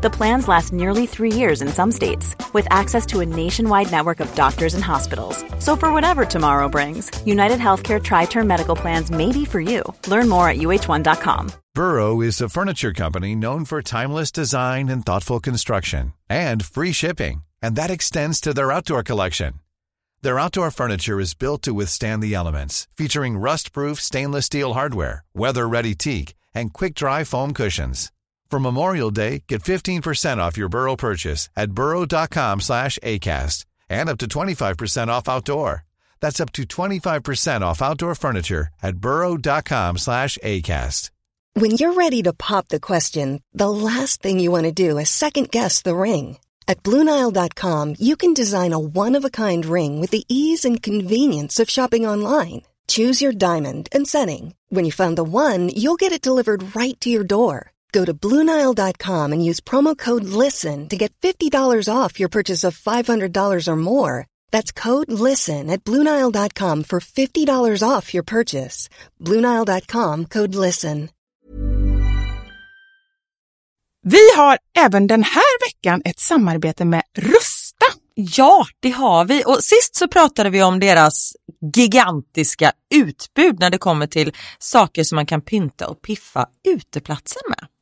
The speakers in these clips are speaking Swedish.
The plans last nearly three years in some states, with access to a nationwide network of doctors and hospitals. So, for whatever tomorrow brings, United Healthcare Tri Term Medical Plans may be for you. Learn more at uh1.com. Burrow is a furniture company known for timeless design and thoughtful construction, and free shipping, and that extends to their outdoor collection. Their outdoor furniture is built to withstand the elements, featuring rust-proof stainless steel hardware, weather-ready teak, and quick-dry foam cushions. For Memorial Day, get 15% off your Burrow purchase at burrow.com slash ACAST and up to 25% off outdoor. That's up to 25% off outdoor furniture at burrow.com slash ACAST. When you're ready to pop the question, the last thing you want to do is second guess the ring. At Bluenile.com, you can design a one of a kind ring with the ease and convenience of shopping online. Choose your diamond and setting. When you find the one, you'll get it delivered right to your door. Go to Bluenile.com and use promo code LISTEN to get $50 off your purchase of $500 or more. That's code LISTEN at Bluenile.com for $50 off your purchase. Bluenile.com code LISTEN. Vi har även den här veckan ett samarbete med Rusta. Ja, det har vi. Och sist så pratade vi om deras gigantiska utbud när det kommer till saker som man kan pynta och piffa uteplatser med.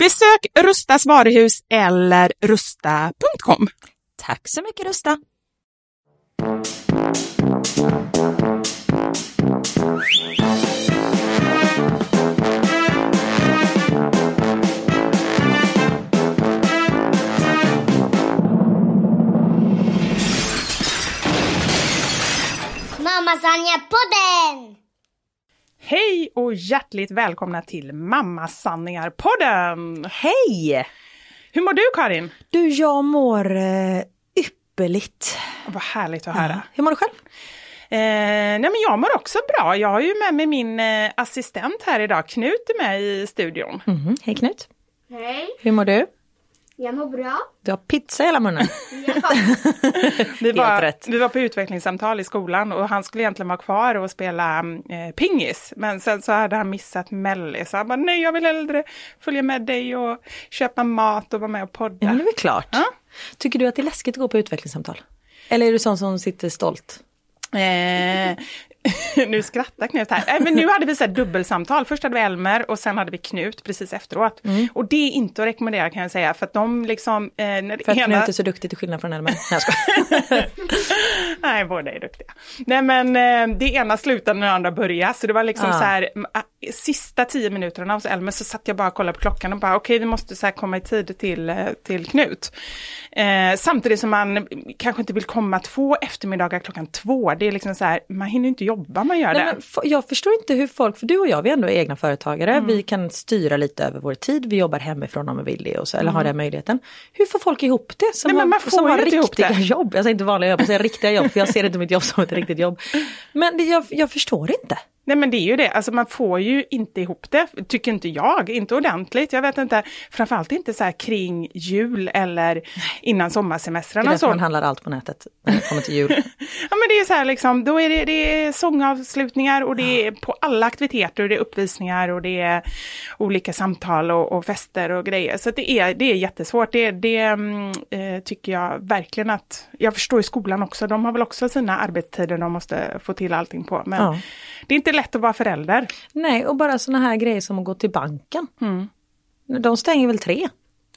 Besök Rustas varuhus eller rusta.com. Tack så mycket Rusta. Mamma Sanja-podden! Hej och hjärtligt välkomna till Mamma Sanningar-podden! Hej! Hur mår du Karin? Du, jag mår eh, ypperligt. Vad härligt att höra. Hur mår du själv? Eh, nej men jag mår också bra. Jag har ju med mig min eh, assistent här idag. Knut är med i studion. Mhm. Hej Knut. Hej, Hur mår du? Jag mår bra. Du har pizza i hela munnen. Ja. Vi var, rätt. vi var på utvecklingssamtal i skolan och han skulle egentligen vara kvar och spela eh, pingis. Men sen så hade han missat Mellis. Så han bara, nej jag vill hellre följa med dig och köpa mat och vara med och podda. Ja, men det är väl klart. Ja. Tycker du att det är läskigt att gå på utvecklingssamtal? Eller är du sån som sitter stolt? Eh, nu skrattar Knut här. Eh, men nu hade vi så här dubbelsamtal. Först hade vi Elmer och sen hade vi Knut precis efteråt. Och det är inte att rekommendera kan jag säga för att de liksom... Eh, när För att ena... Knut är så duktig till skillnad från Elmer. Nej. Nej, båda är duktiga. Nej men eh, det ena slutade när det andra började, så det var liksom Ah. så här, ah, sista tio minuterna hos Elmer så satt jag bara och kollade på klockan och bara okej, vi måste så här komma i tid till, eh, till Knut. Eh, samtidigt som man kanske inte vill komma två eftermiddagar klockan två, det är liksom så här, man hinner inte jobba, man gör Nej, det. jag förstår inte hur folk, för du och jag vi ändå är egna företagare, Mm. vi kan styra lite över vår tid, vi jobbar hemifrån om vi vill det och så, eller har den möjligheten. Hur får folk ihop det? Som Mm. Nej, har, som har riktiga jobb, jag säger inte vanliga jobb, jag säger riktiga jobb, för jag ser inte mitt jobb som ett riktigt jobb. Men det, jag, jag förstår inte. Nej men det är ju det, alltså man får ju inte ihop det, tycker inte jag, inte ordentligt. Jag vet inte, framförallt inte så här kring jul eller innan Det sommarsemestrarna. är och därför man handlar allt på nätet när det kommer till jul. Ja men det är så här liksom, då är det, det är sångavslutningar och det är på alla aktiviteter och det är uppvisningar och det är olika samtal och, och fester och grejer. Så det, är, det är jättesvårt. Det, det eh, tycker jag verkligen att, jag förstår i skolan också, de har väl också sina arbetstider de måste få till allting på. Men Ja. Det är inte lätt att vara förälder. Nej, och bara sådana här grejer som att gå till banken. Mm. De stänger väl tre?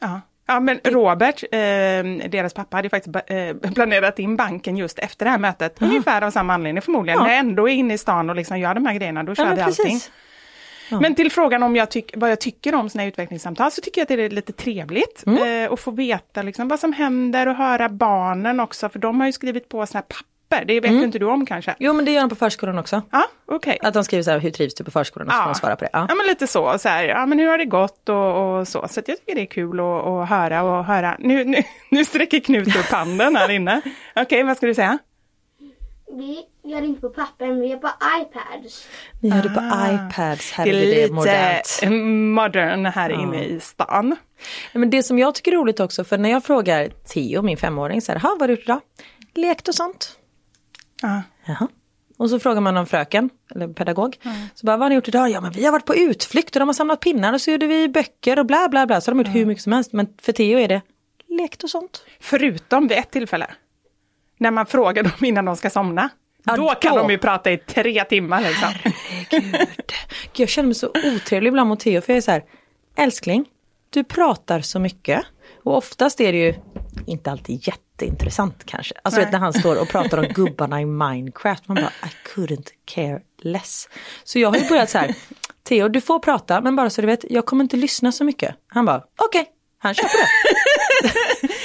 Ja. Ja men Robert, eh, deras pappa, hade faktiskt eh, planerat in banken just efter det här mötet. Ungefär av samma anledning förmodligen. Ja. När jag ändå är inne i stan och liksom gör de här grejerna, då kör Ja, vi allting. Ja. Men till frågan om jag tyck, vad jag tycker om såna här utvecklingssamtal så tycker jag att det är lite trevligt Mm. eh, att få veta liksom vad som händer och höra barnen också, för de har ju skrivit på såna här papper, det vet Mm. inte du om kanske? Jo men det gör de på förskolan också. Ja, okej. Att de skriver så här, hur trivs du på förskolan? Och så får man svara på det. Ja. ja men lite så, så här, ja men hur har det gått och, och så. Så att jag tycker det är kul att, att höra och höra. Nu, nu, nu sträcker Knut upp handen här inne. Okej, vad ska du säga? Vi gör inte på papper, men vi gör på iPads. Ni gör det på Ah. iPads, här Det är det lite modernt. modern här inne i stan. Men det som jag tycker är roligt också, för när jag frågar Theo, min femåring, så här, "Ha, vad har du gjort idag? Lekt och sånt. Jaha. Och så frågar man om fröken, eller pedagog. Så bara, vad har ni gjort idag? Ja men vi har varit på utflykt och de har samlat pinnar och så gjorde vi böcker och bla bla bla. Så de har gjort hur mycket som helst. Men för Theo är det lekt och sånt. Förutom vid ett tillfälle. När man frågar dem innan de ska somna. Ja, då kan då. de ju prata i tre timmar liksom. Gud. Gud, jag känner mig så otrevlig ibland mot Theo för jag är så här, älskling, du pratar så mycket. Och oftast är det ju inte alltid jätteintressant kanske. Alltså vet, när han står och pratar om gubbarna i Minecraft, man bara I couldn't care less. Så jag har ju börjat så här, Theo du får prata men bara så du vet, jag kommer inte lyssna så mycket. Han bara, okej, han köper det.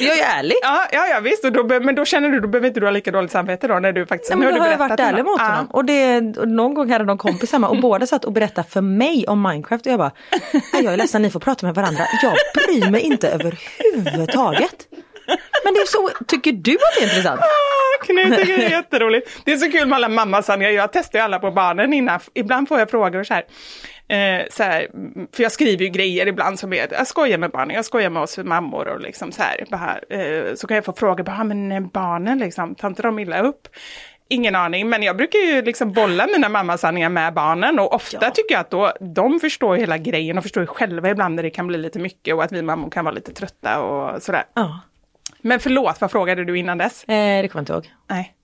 jag är ärlig. Ja, ja, ja visst, och då, men då känner du, då behöver inte du ha lika dåligt samvete då när du faktiskt... Nej, men då har jag varit ärlig mot honom. Och, det, och någon gång hade de kompis hemma och båda satt och berättade för mig om Minecraft och jag bara, "Nej, jag är ledsen, ni får prata med varandra. Jag bryr mig inte överhuvudtaget. Men det är så, tycker du att det är intressant? Ah, Knut tycker det är jätteroligt. Det är så kul med alla mammasanningar. Jag testar ju alla på barnen innan. Ibland får jag frågor så här. Eh, så här, för jag skriver ju grejer ibland som är, jag skojar med barnen, jag skojar med oss mammor och liksom så här. Bara, eh, så kan jag få frågor, bara, "Ah, men barnen liksom, tar inte de illa upp? Ingen aning, men jag brukar ju liksom bolla mina mammasanningar med barnen och ofta tycker jag att då, de förstår hela grejen och förstår ju själva ibland när det kan bli lite mycket och att vi mammor kan vara lite trötta och sådär. Ja, Men förlåt, vad frågade du innan dess? eh, det kommer jag inte ihåg. Nej.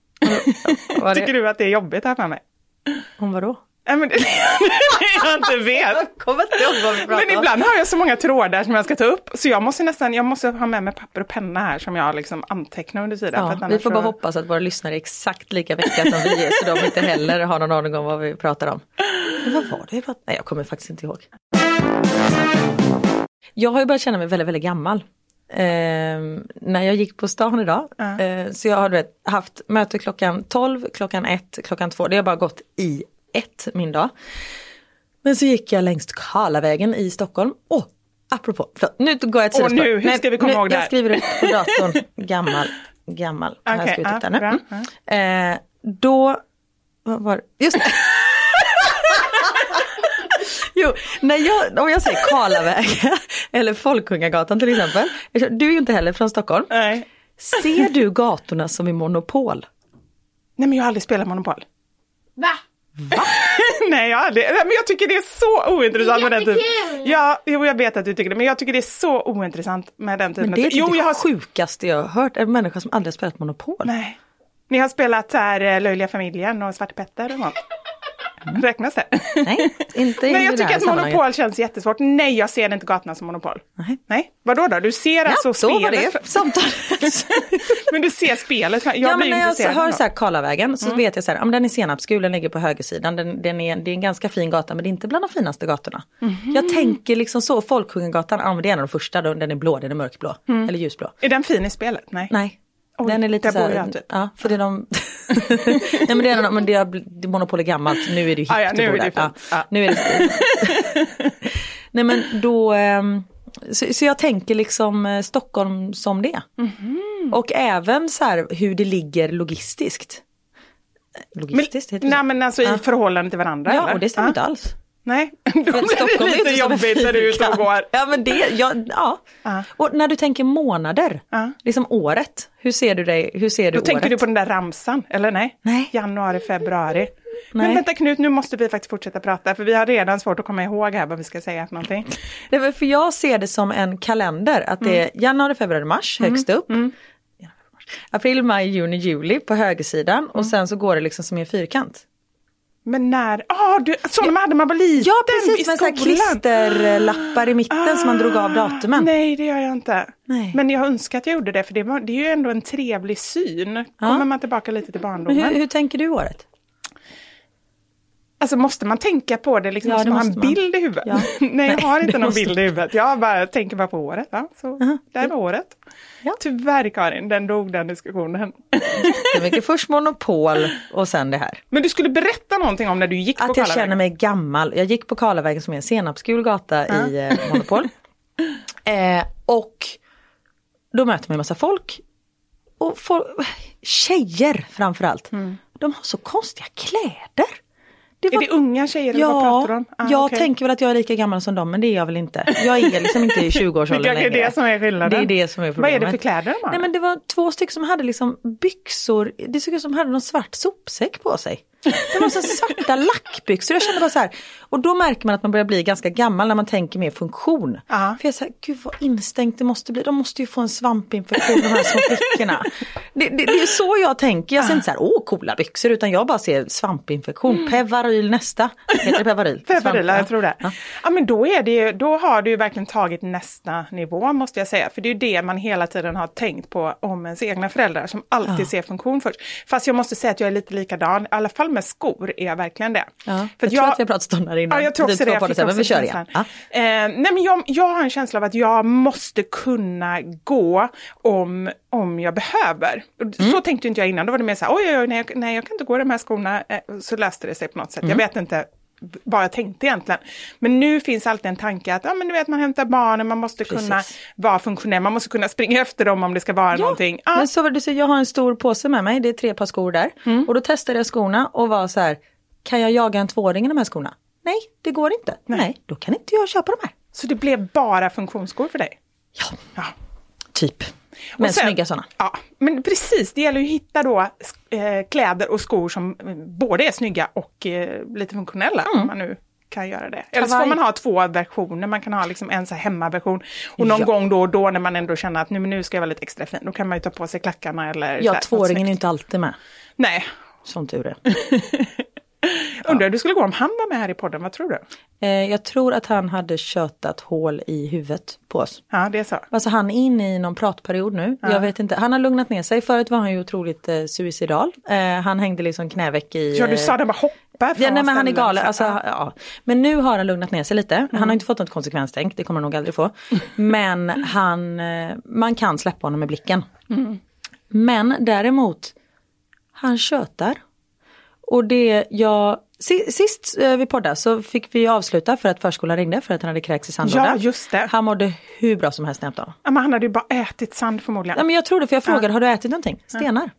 Var Tycker du att det är jobbigt här för mig? om vadå? Nej, men det, det jag inte vet. kommer inte ihåg vad vi Men ibland har jag så många trådar som jag ska ta upp, så jag måste nästan, jag måste ha med mig papper och penna här som jag liksom antecknar under tiden. Ja, vi får bara så- hoppas att våra lyssnare är exakt lika vecka som vi är så de inte heller har någon aning om vad vi pratar om. Men vad var det vi pratade Nej, jag kommer faktiskt inte ihåg. Jag har ju börjat känna mig väldigt, väldigt gammal. Ehm, när jag gick på stan idag, Ja. eh, så jag har vet, haft möte klockan 12, klockan 1, klockan 2. Det har bara gått i ett min dag. Men så gick jag längs Karlavägen i Stockholm. Åh, apropå, förlåt, nu går jag ett sidospår. nu, hur ska vi komma nu, ihåg det här? Jag skriver upp på datorn, gammal, gammal. Här Okej, ska vi titta nu. Mm. Eh, då, vad var det? Just det. Jo, när jag, om jag säger Karlavägen eller Folkungagatan till exempel. Du är ju inte heller från Stockholm. Nej. Ser du gatorna som i Monopol? Nej, men jag har aldrig spelat Monopol. Va? Nej, jag har aldrig. Nej, men jag tycker det är så ointressant med den typen. Ja, jo, jag vet att du tycker det, men jag tycker det är så ointressant med den typen. Men det är av- jo, typ jag det har... sjukaste jag har hört. En människa som aldrig har spelat Monopol. Nej. Ni har spelat så här eh, Löjliga familjen och Svarte Petter och sånt? Räknas det? Nej, inte i Nej, jag tycker att monopol känns jättesvårt. Nej, jag ser inte gatorna som monopol. Nej. Nej, vadå då? Du ser Ja, alltså så var spelet? det samtalet. men du ser spelet? Jag ja, men när jag hör så här Karlavägen så vet jag så här, ja, men den är senapsgul, den ligger på högersidan, den, den är, det är en ganska fin gata men det är inte bland de finaste gatorna. Jag tänker liksom så, Folkungagatan, ja men det är en av de första, då, den är blå, den är mörkblå, eller ljusblå. Är den fin i spelet? Nej. Nej. Oj, den är lite så här, typ. ja för det är de, nej men det är, men det är, det monopol är gammalt, nu är det ju Ah, ja, nu är det. Ja. nu är det Nej men då, ehm, så, så jag tänker liksom eh, Stockholm som det. Mhm. Och även så här hur det ligger logistiskt. Men, Logistiskt heter det nej men alltså i Ja. förhållande till varandra Ja, eller? och det stämmer inte alls. Nej, då blir Stockholm det är lite jobbigt när du är ute och går. Ja men det, ja, ja. Ja. Och när du tänker månader, Ja. liksom året, hur ser du dig, hur ser du Då året? tänker du på den där ramsan, eller nej? Nej. Januari, februari. Nej. Men vänta Knut, nu måste vi faktiskt fortsätta prata, för vi har redan svårt att komma ihåg här vad vi ska säga för någonting. Nej, men för jag ser det som en kalender, att det är januari, februari, mars högst upp. Mars. April, maj, juni, juli på högersidan och sen så går det liksom som en fyrkant. Men när, ah, du, sådana hade man var liten Ja precis, med så här skolan. klisterlappar i mitten som man drog av datumen. Ah, Nej, det gör jag inte. Nej. Men jag önskar att jag gjorde det, för det, var, det är ju ändå en trevlig syn. Kommer man tillbaka lite till Men barndomen. hur, hur tänker du året? Alltså måste man tänka på det, liksom, Ja, måste det man ha en måste man. bild i huvudet? Ja. Nej, jag har inte det någon måste bild i huvudet. Jag bara tänker bara på året. Ja, så där var året. Ja. Tyvärr Karin, den dog den diskussionen. Det är mycket först monopol och sen det här. Men du skulle berätta någonting om när du gick på Att jag Karlavägen. känner mig gammal. Jag gick på Karlavägen som är en senapsgul gata i eh, Monopol. Eh, och då möter man en massa folk. Och folk, tjejer framförallt. De har så konstiga kläder. Det Är det unga tjejer eller vad pratar om? Ah, jag okej. tänker väl att jag är lika gammal som dem men det är jag väl inte. Jag är liksom inte i 20-årsåldern Det är längre. det som är skillnaden. Det är det som är Vad problemet. är det för kläder de har? Nej men det var två stycken som hade liksom byxor, det såg ut som de hade någon svart sopsäck på sig. Det var så svarta lackbyxor, jag kände bara så här. Och då märker man att man börjar bli ganska gammal när man tänker mer funktion. Ja. För jag säger, gud vad instängt det måste bli, de måste ju få en svampinfektion de här små flickorna. Det, det, det är så jag tänker, jag ser inte så här, åh coola byxor, utan jag bara ser svampinfektion, Pevaryl nästa. Heter det Pevaryl? Svamp, jag tror det. Ja. Ja. men då, är det ju, då har du ju verkligen tagit nästa nivå måste jag säga. För det är ju det man hela tiden har tänkt på om ens egna föräldrar som alltid ser funktion först. Fast jag måste säga att jag är lite likadan, i alla fall med skor är jag verkligen det. Ja, För jag, att tror att vi har pratat om det här innan. Ja, jag tror också det. Jag fick men vi kör igen. Ja. Eh, nej, men jag, jag har en känsla av att jag måste kunna gå om, om jag behöver. Mm. Så tänkte inte jag innan, då var det mer så här, oj, oj, oj, nej, jag, nej, jag kan inte gå i de här skorna. Eh, så löste det sig på något sätt. Mm. Jag vet inte jag tänkte egentligen. Men nu finns alltid en tanke att ja, men du vet, man hämtar barnen, man måste kunna Precis. vara funktionell, man måste kunna springa efter dem om det ska vara någonting. Ja, Men så var det så, jag har en stor påse med mig, det är tre par skor där. Mm. Och då testade jag skorna och var så här, kan jag jaga en tvååring i de här skorna? Nej, det går inte. Nej, då kan inte jag köpa de här. Så det blev bara funktionsskor för dig? Ja, Ja. typ. Men sen- snygga sådana. Ja, men precis. Det gäller ju att hitta då eh, kläder och skor som både är snygga och eh, lite funktionella. Om man nu kan göra det. Eller så får Mm. Man ha två versioner. Man kan ha liksom en så här hemmaversion. Och någon Ja. gång då och då när man ändå känner att nu, men nu ska jag vara lite extra fin. Då kan man ju ta på sig klackarna eller Ja, tvååringen är inte alltid med. Nej. Som tur är. Undrar hur det skulle gå om han var med här i podden. Vad tror du? Eh, jag tror att han hade köttat hål i huvudet på oss. Ja, det är så. Alltså han är inne i någon pratperiod nu. Jag vet inte. Han har lugnat ner sig. Förut var han ju otroligt eh, suicidal. Eh, han hängde liksom knäveck i... Ja, du eh, sa det bara hoppa Ja, nej, men han är galen. så- Alltså, ja. ja. Men nu har han lugnat ner sig lite. Han Mm. har inte fått något konsekvenstänk, det kommer han nog aldrig få. Men han, eh, man kan släppa honom med blicken. Mm. Men däremot, han tjötar. Och det jag, si- sist eh, vi poddade så fick vi avsluta för att förskolan ringde för att han hade kräkts i sandlåda. Ja, just det. Han mådde hur bra som helst när jag hämtade honom. Ja, men han hade ju bara ätit sand förmodligen. Ja, men jag tror det, för jag frågade, har du ätit någonting? Stenar,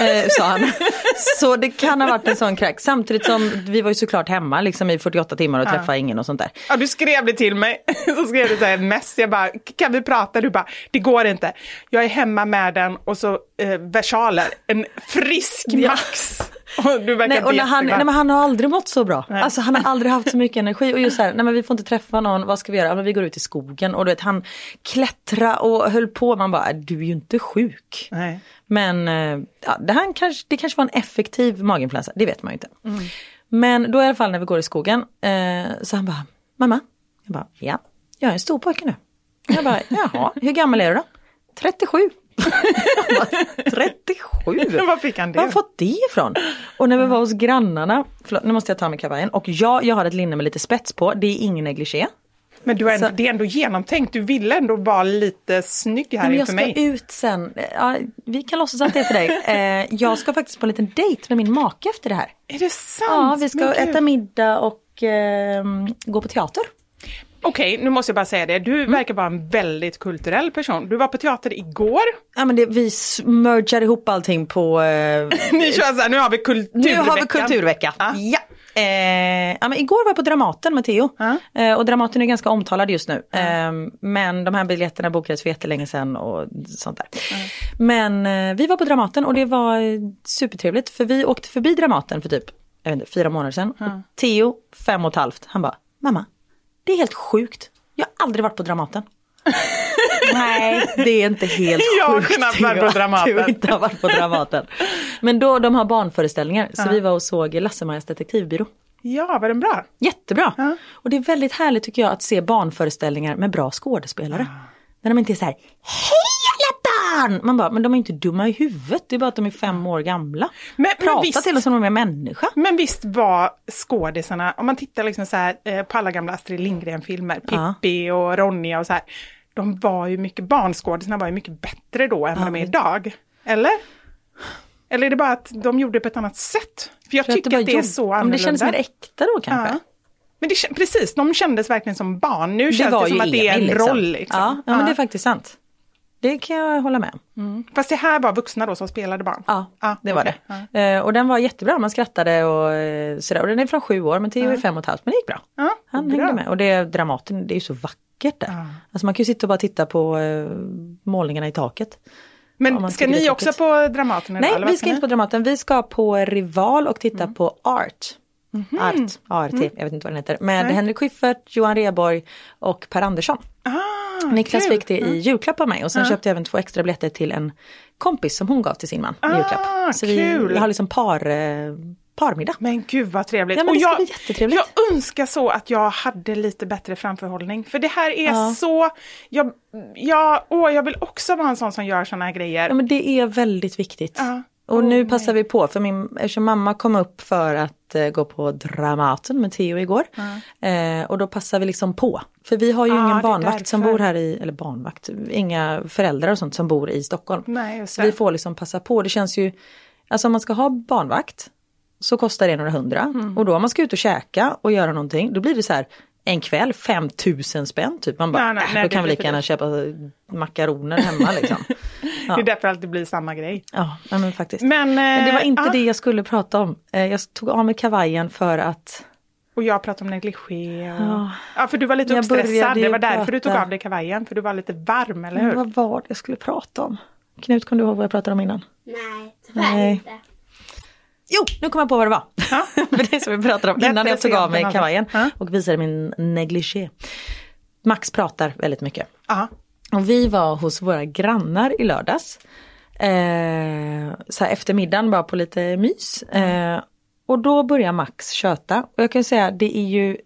eh, sa han. Så det kan ha varit en sån kräk. Samtidigt som vi var ju såklart hemma liksom i 48 timmar och träffade ingen och sånt där. Ja, du skrev det till mig. Så skrev du så här ett mess. Jag bara, kan vi prata? Du bara, det går inte. Jag är hemma med den och så eh, versaler. En frisk Ja. Max. Du verkar Nej, och när han, nej, men han har aldrig mått så bra. Alltså han har aldrig haft så mycket energi och just så här, nej men vi får inte träffa någon, vad ska vi göra? Ja, men vi går ut i skogen och du vet han klättra och höll på, man bara, du är ju inte sjuk. Nej. Men eh, ja, det, här kanske, det kanske var en effektiv maginfluensa, det vet man ju inte. Mm. Men då i alla fall när vi går i skogen eh, så han bara, mamma, jag bara, ja, jag är en stor pojke nu. Jag bara, jaha, hur gammal är du då? 37. Jag bara, 37? Var fick han det? Var har fått det ifrån? Och när vi var hos grannarna, förlåt nu måste jag ta med kavajen, och ja, jag har ett linne med lite spets på, det är ingen negligé. Men du är ändå, Så- det är ändå genomtänkt, du ville ändå vara lite snygg här Men jag inför ska mig. ut sen, ja, vi kan låtsas att det är för dig. Eh, jag ska faktiskt på en liten dejt med min make efter det här. Är det sant? Ja, vi ska äta middag och eh, gå på teater. Okej, nu måste jag bara säga det. Du Mm. verkar vara en väldigt kulturell person. Du var på teater igår. Ja men det, vi mergar ihop allting på... Eh, Ni kör så här, nu har vi kulturveckan. nu har vi kulturvecka. Ja. Ja. Eh, ja men igår var jag på Dramaten med Theo. Ja. Eh, och Dramaten är ganska omtalad just nu. Eh, men de här biljetterna bokades för jättelänge sedan och sånt där. Men eh, vi var på Dramaten och det var eh, supertrevligt för vi åkte förbi Dramaten för typ inte, fyra månader sedan. Theo, fem och ett halvt, han bara, mamma, det är helt sjukt. Jag har aldrig varit på Dramaten. Nej, det är inte helt Jag har sjukt. knappt varit på Dramaten. Du inte har varit på Dramaten. Men då, de har barnföreställningar, så vi var och såg Lasse-Majas detektivbyrå. Ja, var den bra? Jättebra! Ja. Och det är väldigt härligt tycker jag att se barnföreställningar med bra skådespelare. När de inte är så här, hej alla barn! Man bara, men de är inte dumma i huvudet, det är bara att de är fem år gamla. Men- men Prata visst- till oss som om de är människa. Men visst var skådisarna, om man tittar liksom så här, eh, på alla gamla Astrid Lindgren-filmer, Ja. Pippi och Ronja och så här. De var ju mycket, barnskådisarna var ju mycket bättre då än vad de är idag. Eller? Eller är det bara att de gjorde det på ett annat sätt? För jag För tycker bara att det är så Ja, men annorlunda. Det kändes mer äkta då kanske. Ja. Men det, precis, de kändes verkligen som barn. Nu känns det som att det är en liksom. roll. Liksom. Ja, ja, men det är faktiskt sant. Det kan jag hålla med om. Fast det här var vuxna då som spelade barn? Ja, Ja, det var okej. det. Eh, och den var jättebra, man skrattade och eh, sådär. Och den är från sju år, men Theo är fem och ett halvt, men det gick bra. Han bra. hängde med. Och det Dramaten, det är ju så vackert där. Alltså man kan ju sitta och bara titta på eh, målningarna i taket. Men ska ni också på Dramaten? idag, Nej, vi ska inte på Dramaten, vi ska på Rival och titta Mm. på Art. Art, ART, jag vet inte vad den heter. Med Nej. Henrik Schyffert, Johan Rheborg och Per Andersson. Ah, Niklas kul. fick det i julklapp av mig och sen köpte jag även två extra biljetter till en kompis som hon gav till sin man i Ah, julklapp. Så vi, kul. vi har liksom par, eh, parmiddag. Men gud vad trevligt. Ja, men Och jag, jag önskar så att jag hade lite bättre framförhållning. För det här är Ja. så, jag, jag, åh, jag vill också vara en sån som gör såna här grejer. Ja men det är väldigt viktigt. Ja. Och nu passar vi på, för min, eftersom mamma kom upp för att eh, gå på Dramaten med Theo igår. Eh, och då passar vi liksom på. För vi har ju Ah, ingen barnvakt som bor här i, eller barnvakt, inga föräldrar och sånt som bor i Stockholm. Nej, Så vi får liksom passa på. Det känns ju, alltså om man ska ha barnvakt så kostar det några hundra. Mm. Och då om man ska ut och käka och göra någonting, då blir det så här en kväll 5000 spänn typ. Man bara, Nej, nej, äh, då kan vi lika gärna köpa makaroner hemma liksom. Det är därför alltid blir samma grej. Ja, men faktiskt. Men, Men det var eh, inte ja. det jag skulle prata om. Eh, Jag tog av mig kavajen för att Och jag pratar om negligé. Och... Ja. Ja, för du var lite Jag uppstressad. Det var därför du tog prata. av dig kavajen. För du var lite varm, eller hur? vad var det jag skulle prata om? Knut, kom du ihåg vad jag pratade om innan? Nej, tyvärr Nej. inte. Jo, nu kom jag på vad det var. Ja. För det som vi pratade om innan jag tog av mig kavajen Ja. och visade min negligé. Max pratar väldigt mycket. Ja. Och vi var hos våra grannar i lördags. Eh, så eftermiddagen bara på lite mys. Eh, och då börjar Max köta. Och jag kan säga det är ju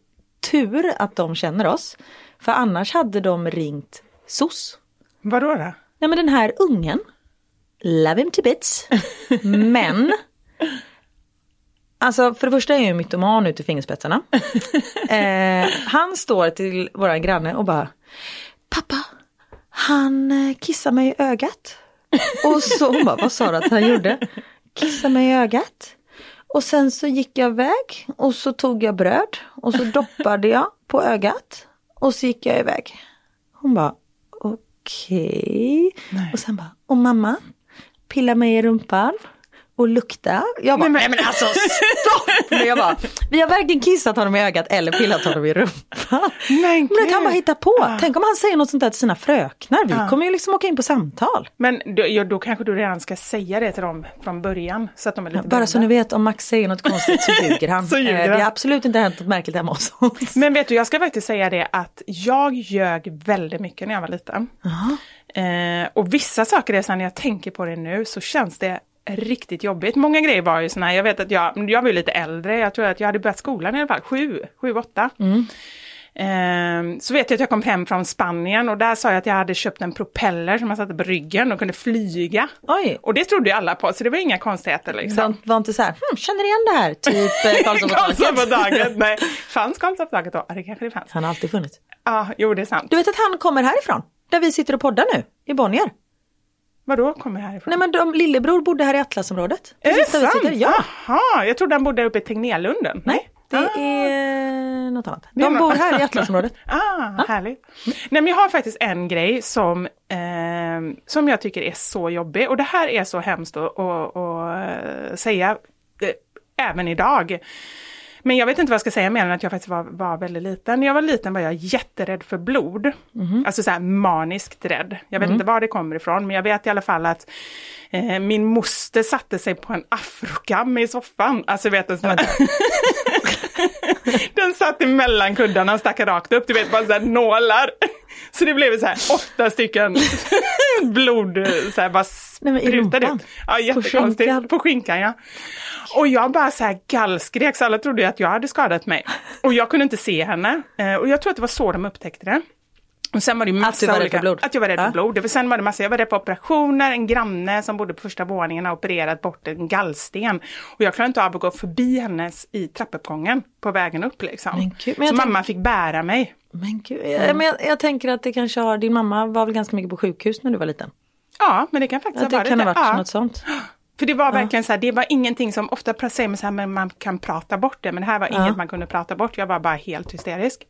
tur att de känner oss. För annars hade de ringt SOS. Vadå då? Nej men den här ungen, love him to bits, men Alltså för det första är jag ju mytoman ut i fingerspetsarna. Eh, han står till våran granne och bara Pappa, han eh, kissar mig i ögat. Och så hon bara, vad sa du att han gjorde? Kissar mig i ögat. Och sen så gick jag iväg och så tog jag bröd och så doppade jag på ögat. Och så gick jag iväg. Hon bara, okej. Och sen bara, och mamma, pilla mig i rumpan och lukta. Jag bara, nej men, alltså stopp! Men jag bara, vi har varken kissat honom i ögat eller pillat honom i rumpan. Men Men gud. bara hittar på. Tänk om han säger något sånt där till sina fröknar. Vi kommer ju liksom åka in på samtal. Men då, ja, då kanske du redan ska säga det till dem från början. Så att de är lite Bara så ni vet, om Max säger något konstigt så ljuger han. Så ljuger Eh, Det har absolut inte hänt något märkligt hemma hos oss. Men vet du, jag ska faktiskt säga det att jag ljög väldigt mycket när jag var liten. Eh, och vissa saker är så när jag tänker på det nu så känns det riktigt jobbigt. Många grejer var ju såna här, jag vet att jag, jag var lite äldre, jag tror att jag hade börjat skolan i alla fall, sju, sju, åtta. Ehm, så vet jag att jag kom hem från Spanien och där sa jag att jag hade köpt en propeller som jag satte på ryggen och kunde flyga. Oj. Och det trodde ju alla på, så det var inga konstigheter Var, liksom. var inte så här, hm, känner igen det här, typ eh, Karlsson på taket. taket, nej. Fanns Karlsson på taket då? Ja, det kanske det fanns. Han har alltid funnits. Ja, jo det är sant. Du vet att han kommer härifrån? Där vi sitter och poddar nu, i Bonnier. Vadå kommer härifrån? Nej men de, lillebror bodde här i Atlasområdet. är det sant? Ja. Jaha, jag trodde han bodde uppe i Tegnérlunden. Nej, det Ah. är något annat. De bor här i Atlasområdet. Ah, härligt. Nej men jag har faktiskt en grej som, eh, som jag tycker är så jobbig och det här är så hemskt att, att, att säga eh, även idag. Men jag vet inte vad jag ska säga mer än att jag faktiskt var, var väldigt liten. När jag var liten var jag jätterädd för blod. Alltså så här maniskt rädd. Jag vet inte var det kommer ifrån men jag vet i alla fall att eh, min moster satte sig på en afrokam i soffan. Alltså vet du, sån Den satt emellan kuddarna och stack rakt upp, du vet bara så här nålar. Så det blev så här åtta stycken blod, så här bara sprutade ut. Ja, jättekonstigt. skinkan? På skinkan ja. Och jag bara så här gallskrek så alla trodde att jag hade skadat mig. Och jag kunde inte se henne. Eh, Och jag tror att det var så de upptäckte det. Och sen var det massa Att du var rädd olika, för blod? Att jag var rädd Ja. för blod. För sen var det massa, jag var rädd på operationer, en granne som bodde på första våningen har opererat bort en gallsten. Och jag klarade inte av att gå förbi hennes i trappuppgången på vägen upp liksom. Men gud, men så mamma fick bära mig. Men gud, jag, men jag, jag tänker att det kanske har, din mamma var väl ganska mycket på sjukhus när du var liten? Ja, men det kan faktiskt Att det ha varit kan ha varit ja. något sånt. För det var verkligen så här, det var ingenting som, ofta säger man så här, men man kan prata bort det, men det här var inget man kunde prata bort, jag var bara helt hysterisk.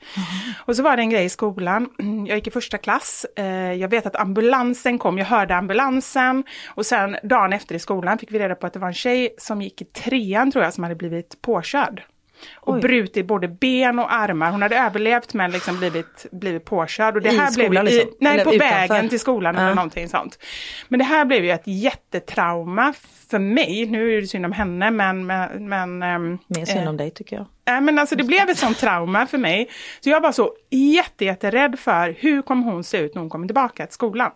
Och så var det en grej i skolan, Mm, jag gick i första klass, eh, jag vet att ambulansen kom, jag hörde ambulansen och sen dagen efter i skolan fick vi reda på att det var en tjej som gick i trean tror jag som hade blivit påkörd. Och Oj. brutit både ben och armar. Hon hade överlevt men liksom blivit, blivit påkörd. Och det I här skolan blev liksom? i, nej, Eller på utanför? vägen till skolan eller Ja. någonting sånt. Men det här blev ju ett jättetrauma för mig. Nu är det synd om henne men... men, men ehm, Mer synd eh, om dig tycker jag. Nej men alltså det blev ett sånt trauma för mig. Så jag var så jätte, jätterädd för hur kommer hon se ut när hon kommer tillbaka till skolan.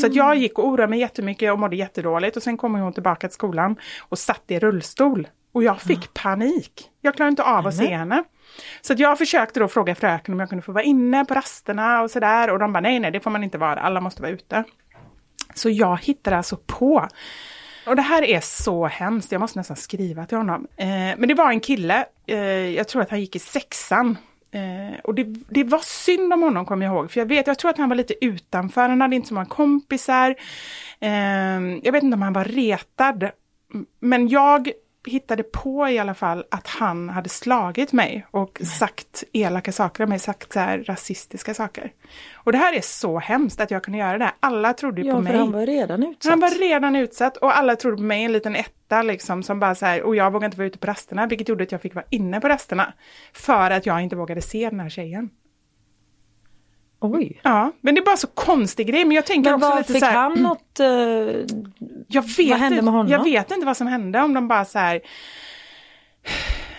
Så att jag gick och oroade mig jättemycket och mådde jättedåligt och sen kommer hon tillbaka till skolan och satt i rullstol. Och jag fick panik. Jag klarade inte av att se henne. Så att jag försökte då fråga fröken om jag kunde få vara inne på rasterna och sådär och de bara nej, nej det får man inte vara, alla måste vara ute. Så jag hittade alltså på och det här är så hemskt, jag måste nästan skriva till honom. Eh, men det var en kille, eh, jag tror att han gick i sexan. Eh, och det, det var synd om honom kommer jag ihåg, för jag vet, jag tror att han var lite utanför, han hade inte så många kompisar. Eh, jag vet inte om han var retad. Men jag hittade på i alla fall att han hade slagit mig och sagt elaka saker om mig, sagt så här rasistiska saker. Och det här är så hemskt att jag kunde göra det. Alla trodde ju Ja, på för mig. han var redan utsatt. Han var redan utsatt och alla trodde på mig, en liten etta liksom som bara så här, och jag vågade inte vara ute på rasterna, vilket gjorde att jag fick vara inne på rasterna. För att jag inte vågade se den här tjejen. Oj. Ja, men det är bara så konstig grej, men jag tänker Men också vad, lite fick så här, han något... eh, jag vet vad hände inte, med honom? Jag vet inte vad som hände, om de bara så här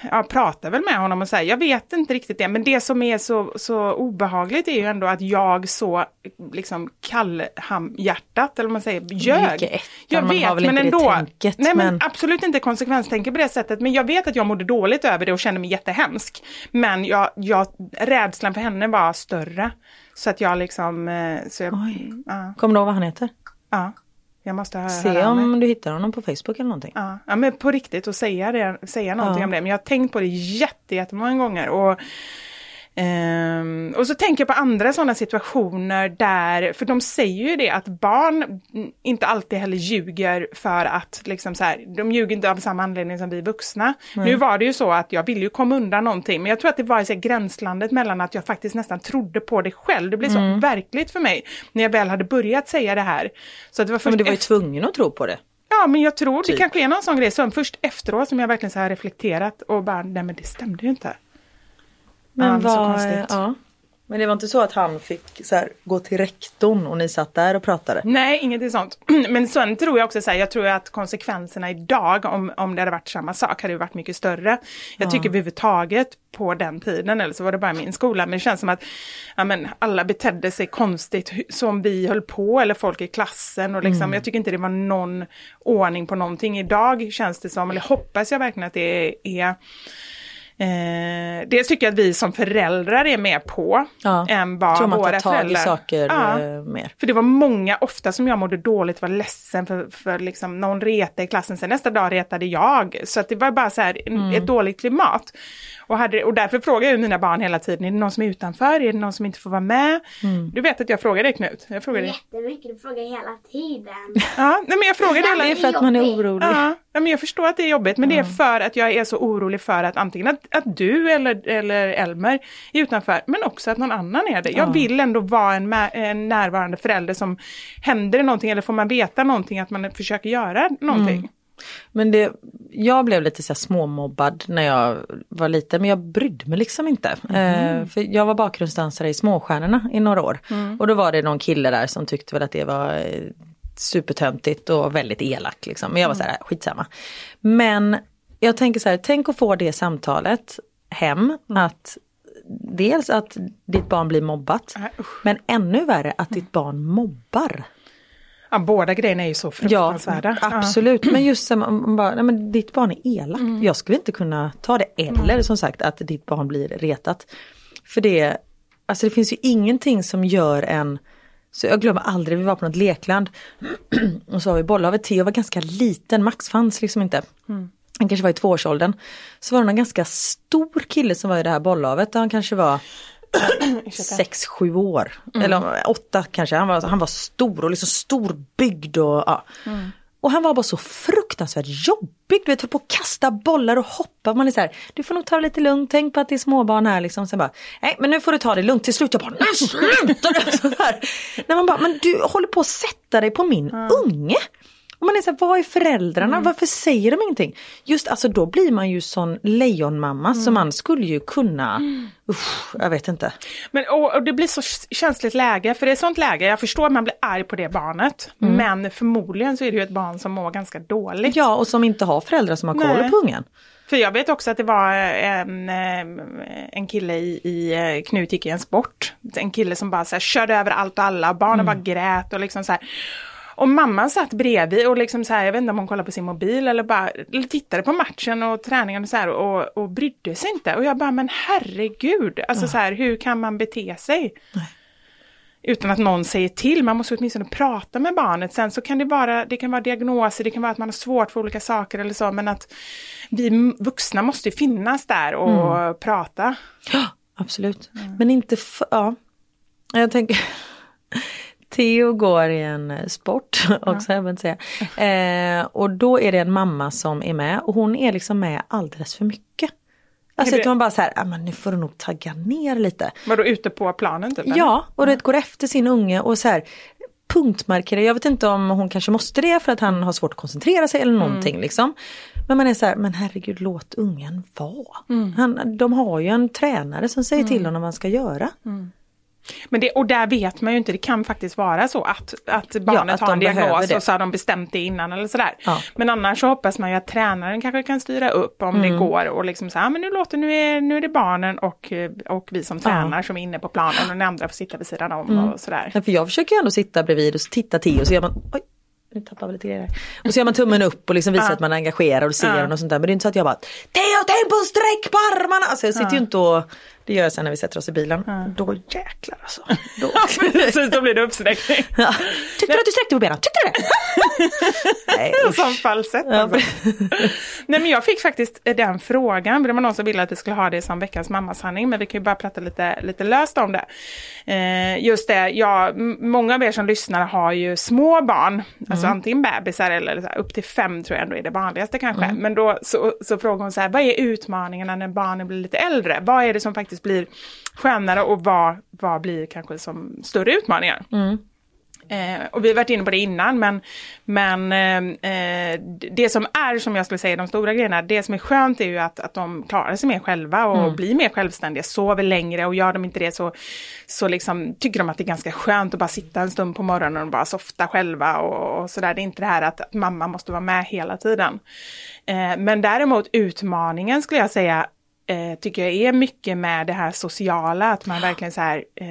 jag pratar väl med honom och säger, jag vet inte riktigt det, men det som är så, så obehagligt är ju ändå att jag så liksom kallhamhjärtat, eller vad man säger, ljög. ettan, jag vet, men ändå. tänket, nej men, men- absolut inte konsekvenstänker på det sättet, men jag vet att jag mådde dåligt över det och kände mig jättehemsk. Men jag, jag, rädslan för henne var större. Så att jag liksom, eh, så jag, ja, Kommer du ihåg vad han heter? ja, jag måste höra Se om du hittar honom på Facebook eller någonting. Ja, ja, men på riktigt och säga, det, säga någonting Ja. om det. Men jag har tänkt på det jätte, jättemånga gånger. Och, ehm, och så tänker jag på andra sådana situationer där, för de säger ju det att barn mm, inte alltid heller ljuger för att, liksom så här, de ljuger inte av samma anledning som vi vuxna. Nu var det ju så att jag ville ju komma undan någonting, men jag tror att det var i så gränslandet mellan att jag faktiskt nästan trodde på det själv. Det blev så Mm. verkligt för mig när jag väl hade börjat säga det här. Så att det var först Men du var ju tvungen att tro på det. Ja, men jag tror det Typ. kanske är någon sån grej som först efteråt som jag verkligen så här reflekterat och bara, nej men det stämde ju inte. Men Ja, vad, konstigt. ja. Men det var inte så att han fick så här, gå till rektorn och ni satt där och pratade? Nej, ingenting sånt. Men sen tror jag också så här, jag tror att konsekvenserna idag, om, om det hade varit samma sak, hade varit mycket större. Jag tycker överhuvudtaget på den tiden, eller så var det bara min skola, men det känns som att ja, men, alla betedde sig konstigt som vi höll på, eller folk i klassen. Och liksom, Jag tycker inte det var någon ordning på någonting. Idag känns det som, eller hoppas jag verkligen att det är Eh, dels tycker jag att vi som föräldrar är med på Ja. än vad Tror man tar våra föräldrar. saker Ja. eh, mer? För det var många, ofta som jag mådde dåligt, var ledsen för, för liksom någon reta i klassen, sen nästa dag retade jag. Så att det var bara så här, en- ett dåligt klimat. Och, hade, och därför frågar jag mina barn hela tiden, är det någon som är utanför? Är det någon som inte får vara med? Du vet att jag frågar dig Knut. Jag frågar dig. Jättemycket, du frågar hela tiden. Ja, nej men jag frågar dig hela Det är för att man är orolig. Ja, ja, men jag förstår att det är jobbigt, men det är för att jag är så orolig för att antingen att, att du eller, eller Elmer är utanför, men också att någon annan är det. Jag vill ändå vara en, en närvarande förälder som händer det någonting eller får man veta någonting, att man försöker göra någonting. Men det, jag blev lite så småmobbad när jag var liten men jag brydde mig liksom inte. Eh, för jag var bakgrundsdansare i Småstjärnorna i några år. Och då var det någon kille där som tyckte väl att det var eh, supertöntigt och väldigt elak liksom. Men jag var så här, skitsamma. Men jag tänker så här, tänk att få det samtalet hem att dels att ditt barn blir mobbat usch. men ännu värre att ditt barn mobbar. Ja, båda grejerna är ju så Ja, fruktansvärda. absolut. Men just som om man bara, nej men ditt barn är elakt. Mm. Jag skulle inte kunna ta det. Eller som sagt att ditt barn blir retat. För det, alltså det finns ju ingenting som gör en så jag glömmer aldrig, vi var på något lekland och så har vi bollhavet. Theo var ganska liten, Max fanns liksom inte. Mm. Han kanske var i tvåårsåldern. Så var det en ganska stor kille som var i det här bollhavet. Han kanske var sex, sju år. Eller åtta kanske. Han var, han var stor och liksom storbyggd och ja. Och han var bara så fruktansvärt jobbig. Du vet, höll på att kasta bollar och hoppa. Man är så här, du får nog ta det lite lugnt, tänk på att det är småbarn här liksom. Sen bara, nej men nu får du ta det lugnt. Till slut jag bara, nej sluta! När man bara, men du håller på att sätta dig på min unge. Och man är så här, vad är föräldrarna? Varför säger de ingenting? Just alltså då blir man ju sån lejonmamma så man skulle ju kunna, usch, jag vet inte. Men, och, och det blir så känsligt läge, för det är sånt läge, jag förstår att man blir arg på det barnet, men förmodligen så är det ju ett barn som mår ganska dåligt. Ja och som inte har föräldrar som har koll på ungen. För jag vet också att det var en, en kille i, i eh, Knut gick i en sport. En kille som bara så här, körde över allt och alla, barnen bara grät och liksom så här. Och mamman satt bredvid och liksom så här, jag vet inte om hon kollade på sin mobil eller bara eller tittade på matchen och träningen och så här och, och brydde sig inte. Och jag bara, men herregud, alltså så här, hur kan man bete sig? Utan att någon säger till, man måste åtminstone prata med barnet. Sen så kan det vara, det kan vara diagnoser, det kan vara att man har svårt för olika saker eller så, men att vi vuxna måste finnas där och prata. Ja, absolut. Men inte för, ja. Jag tänker, Theo går i en eh, sport också, jag vill inte säga. Eh, och då är det en mamma som är med och hon är liksom med alldeles för mycket. Alltså att man bara så här, "Ah, men nu får du nog tagga ner lite. Var ute på planen typ? eller? Ja, och det går efter sin unge och så här punktmarkera. Jag vet inte om hon kanske måste det för att han har svårt att koncentrera sig eller någonting liksom. Men man är så här, men herregud låt ungen vara. Han, de har ju en tränare som säger till honom vad han ska göra. Men det, och där vet man ju inte, det kan faktiskt vara så att, att barnet att har en diagnos och så har de bestämt det innan eller sådär. Ja. Men annars så hoppas man ju att tränaren kanske kan styra upp om Mm. det går och liksom säga, ah, men nu låter, nu är, nu är det barnen och, och vi som tränar som är inne på planen och den andra får sitta vid sidan om Mm. och sådär. Nej, för jag försöker ju ändå sitta bredvid och titta till och så gör man, oj, nu tappar vi lite grejer här. Och så gör man tummen upp och liksom visar Ja. att man är engagerad och ser Ja. och sånt där. Men det är inte så att jag bara, Theo tänk på sträck på armarna! Alltså jag sitter ju inte och, det gör jag sen när vi sätter oss i bilen. Då jäklar alltså. Då. Precis, då blir det uppsträckning. Ja. Tyckte du att du sträckte på benen? Tyckte du det? Nej, usch. Som falsett. Alltså. Nej men jag fick faktiskt den frågan, det var någon som ville att vi skulle ha det som veckans mammasanning, men vi kan ju bara prata lite, lite löst om det. Eh, just det, ja, många av er som lyssnar har ju små barn, alltså antingen bebisar eller så här, upp till fem tror jag ändå är det vanligaste kanske. Men då så, så frågar hon så här, vad är utmaningarna när barnen blir lite äldre? Vad är det som faktiskt blir skönare och vad, vad blir kanske som större utmaningar? Eh, och vi har varit inne på det innan, men, men eh, eh, det som är, som jag skulle säga, de stora grejerna, det som är skönt är ju att, att de klarar sig mer själva och Mm. blir mer självständiga, sover längre och gör de inte det så, så liksom, tycker de att det är ganska skönt att bara sitta en stund på morgonen och bara softa själva och, och sådär. Det är inte det här att, att mamma måste vara med hela tiden. Eh, men däremot utmaningen skulle jag säga eh, tycker jag är mycket med det här sociala, att man verkligen så här, eh,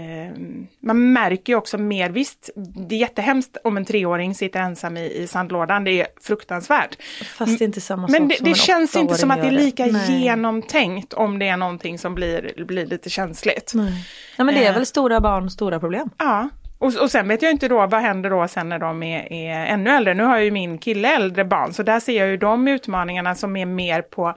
man märker ju också mer, visst, det är jättehemskt om en treåring sitter ensam i, i sandlådan, det är fruktansvärt. Fast det är inte samma Men sak det, som det känns inte som att det är lika. Nej. genomtänkt om det är någonting som blir, blir lite känsligt. Nej. Ja men det är Eh. väl stora barn, stora problem. Ja, och, och sen vet jag inte då vad händer då sen när de är, är ännu äldre. Nu har ju min kille äldre barn så där ser jag ju de utmaningarna som är mer på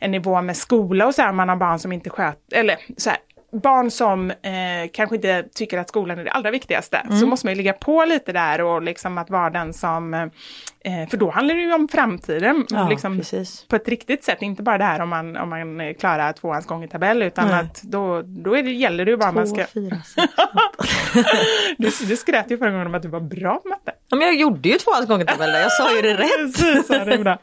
en nivå med skola och så här, man har barn som inte sköter, eller så här, barn som eh, kanske inte tycker att skolan är det allra viktigaste. Mm. Så måste man ju ligga på lite där och liksom att vara den som, eh, för då handlar det ju om framtiden. Ja, liksom, på ett riktigt sätt, inte bara det här om man, om man klarar tvåans gångertabell utan Nej. att då, då är det, gäller det ju bara man ska... fyra, sex. Du, du skröt ju förra gången om att du var bra på matte. Ja, men jag gjorde ju tvåans gångertabell där, jag sa ju det rätt. Precis, ja, det.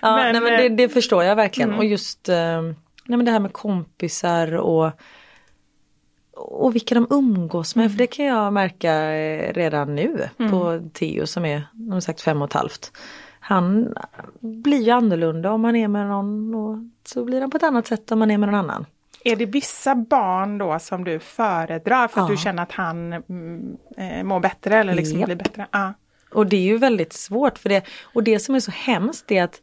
Ja, Men, nej, men eh, det, det förstår jag verkligen. Och just eh, nej, men det här med kompisar och, och vilka de umgås med. För det kan jag märka eh, redan nu på Theo som är som sagt fem och ett halvt. Han blir ju annorlunda om man är med någon och så blir han på ett annat sätt om man är med någon annan. Är det vissa barn då som du föredrar för att Ja. du känner att han mm, eh, mår bättre eller liksom Japp. blir bättre? Ja. Och det är ju väldigt svårt för det. Och det som är så hemskt är att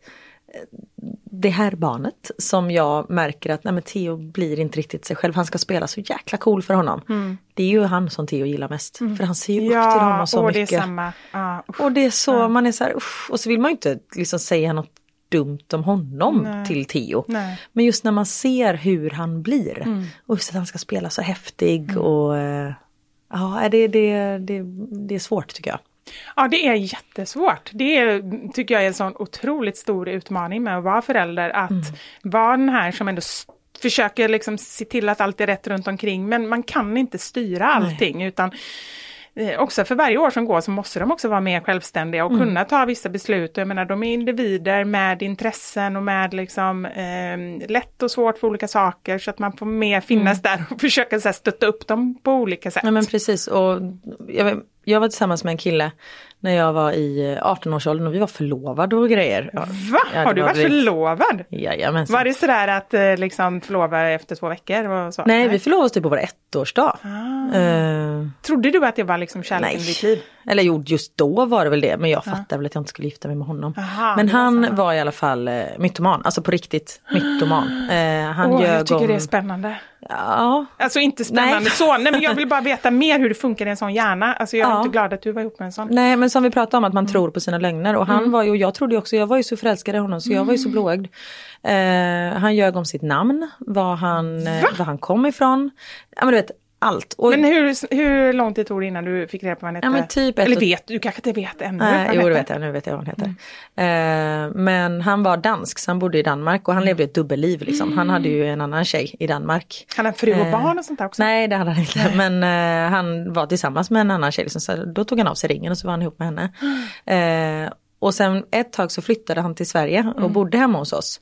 det här barnet som jag märker att nej men Theo blir inte riktigt sig själv. Han ska spela så jäkla cool för honom. Det är ju han som Theo gillar mest. För han ser ju upp till honom så och det är mycket. samma. Ja, usch. Och det är så, man är så här, usch. och så vill man ju inte liksom säga något dumt om honom till Theo. Nej. Men just när man ser hur han blir och just att han ska spela så häftig och eh, ja, det, det, det, det är svårt tycker jag. Ja, det är jättesvårt. Det är, tycker jag är en sån otroligt stor utmaning med att vara förälder. Att Mm. vara den här som ändå försöker liksom se till att allt är rätt runt omkring. Men man kan inte styra allting. Utan eh, också för varje år som går så måste de också vara mer självständiga och Mm. kunna ta vissa beslut. Jag menar, de är individer med intressen och med liksom, eh, lätt och svårt för olika saker. Så att man får mer finnas där och försöka så här, stötta upp dem på olika sätt. Ja men precis och jag, jag var tillsammans med en kille när jag var i 18-årsåldern och vi var förlovade och grejer. Ja, Va? ja, Har du var varit lite- förlovad? Jajamensan. Var det sådär att eh, liksom förlova efter två veckor? Så? Nej vi förlovade oss typ på vår ettårsdag. Ah. Eh, Trodde du att det var liksom kärleken i Nej. ditt liv? eller jo, just då var det väl det men jag fattade väl att jag inte skulle gifta mig med honom. Aha, men han så. var i alla fall eh, mytoman, alltså på riktigt mytoman. Eh, han Åh, ljög jag tycker om... det är spännande. Ja, Alltså inte spännande Nej. så, nej men jag vill bara veta mer hur det funkar i en sån hjärna. Alltså jag är Ja. inte glad att du var ihop med en sån. Nej men som vi pratade om att Mm. man tror på sina lögner och han var ju, och jag trodde också, jag var ju så förälskad i honom så jag var ju Mm. så blåögd. Eh, han ljög om sitt namn, var han, eh, var han kom ifrån. Ja men du vet, allt. Och, Men hur, hur lång tid tog det innan du fick reda på vad han hette? Ja, men typ ett Eller vet du, kanske inte vet ännu? Nej, jo det vet jag, nu vet jag vad han heter. Eh, men han var dansk så han bodde i Danmark och han levde ett dubbelliv liksom. Han hade ju en annan tjej i Danmark. Han har fru och Eh, barn och sånt där också? Nej det hade han inte men eh, han var tillsammans med en annan tjej liksom, så då tog han av sig ringen och så var han ihop med henne. Eh, och sen ett tag så flyttade han till Sverige och bodde hemma hos oss.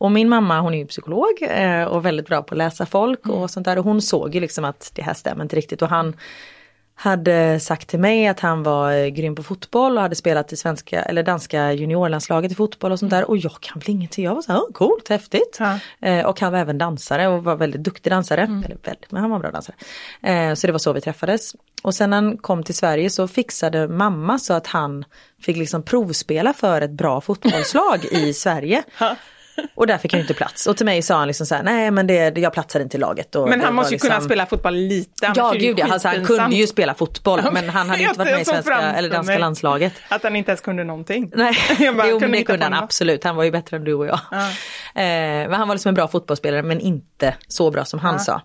Och min mamma hon är ju psykolog eh, och väldigt bra på att läsa folk och sånt där och hon såg ju liksom att det här stämmer inte riktigt och han hade sagt till mig att han var eh, grym på fotboll och hade spelat i svenska eller danska juniorlandslaget i fotboll och sånt där och jag kan väl ingenting. Jag var så här, "Oh, coolt, häftigt. Ja. Eh, och han var även dansare och var väldigt duktig dansare. Eller väldigt, men han var en bra dansare. Eh, så det var så vi träffades. Och sen när han kom till Sverige så fixade mamma så att han fick liksom provspela för ett bra fotbollslag i Sverige. Och där fick han ju inte plats. Och till mig sa han liksom så här, nej men det, jag platsar inte i laget. Och Men han måste ju liksom... kunna spela fotboll lite. Ja ju gud ja, alltså, han kunde ju spela fotboll men han hade Jag inte varit med i svenska eller danska landslaget. Att han inte ens kunde någonting. Nej, Jag bara jo men kunde det kunde han absolut. Han var ju bättre än du och jag. Eh, men han var liksom en bra fotbollsspelare men inte så bra som han sa.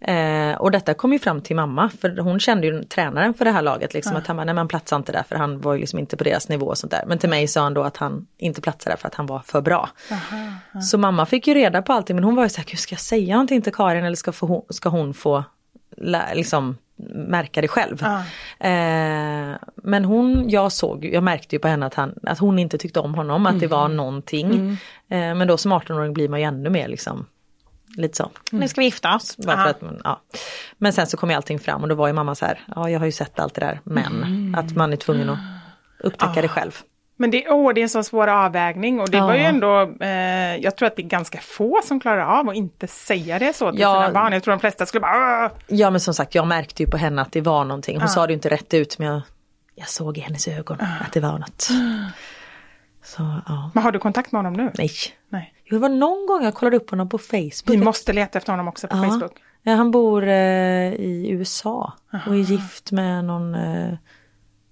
Eh, och detta kom ju fram till mamma för hon kände ju tränaren för det här laget. Liksom, Att han bara, nej man platsar inte där för han var ju liksom inte på deras nivå och sånt där. Men till mig sa han då att han inte platsade där för att han var för bra. Så mamma fick ju reda på allting men hon var ju såhär, ska jag säga någonting till Karin eller ska, få, ska hon få liksom märka det själv. Ja. Eh, men hon, jag såg, jag märkte ju på henne att, han, att hon inte tyckte om honom, att det var någonting. Eh, men då som 18-åring blir man ju ännu mer liksom Lite så, nu ska vi gifta oss. Man- ja. Men sen så kom ju allting fram och då var ju mamma så här, ja jag har ju sett allt det där men att man är tvungen att upptäcka det själv. Men det, åh, det är en så svår avvägning och det var ju Ja. ändå, eh, jag tror att det är ganska få som klarar av att inte säga det så till Ja. sina barn. Jag tror de flesta skulle bara "Åh!" Ja men som sagt jag märkte ju på henne att det var någonting. Hon sa det inte rätt ut men jag, jag såg i hennes ögon att det var något. Så ja, Men har du kontakt med honom nu? nej. Nej. Jo, Det var någon gång jag kollade upp honom på Facebook. Vi måste leta efter honom också på ja. Facebook. Ja, han bor eh, i USA och är gift med någon, eh,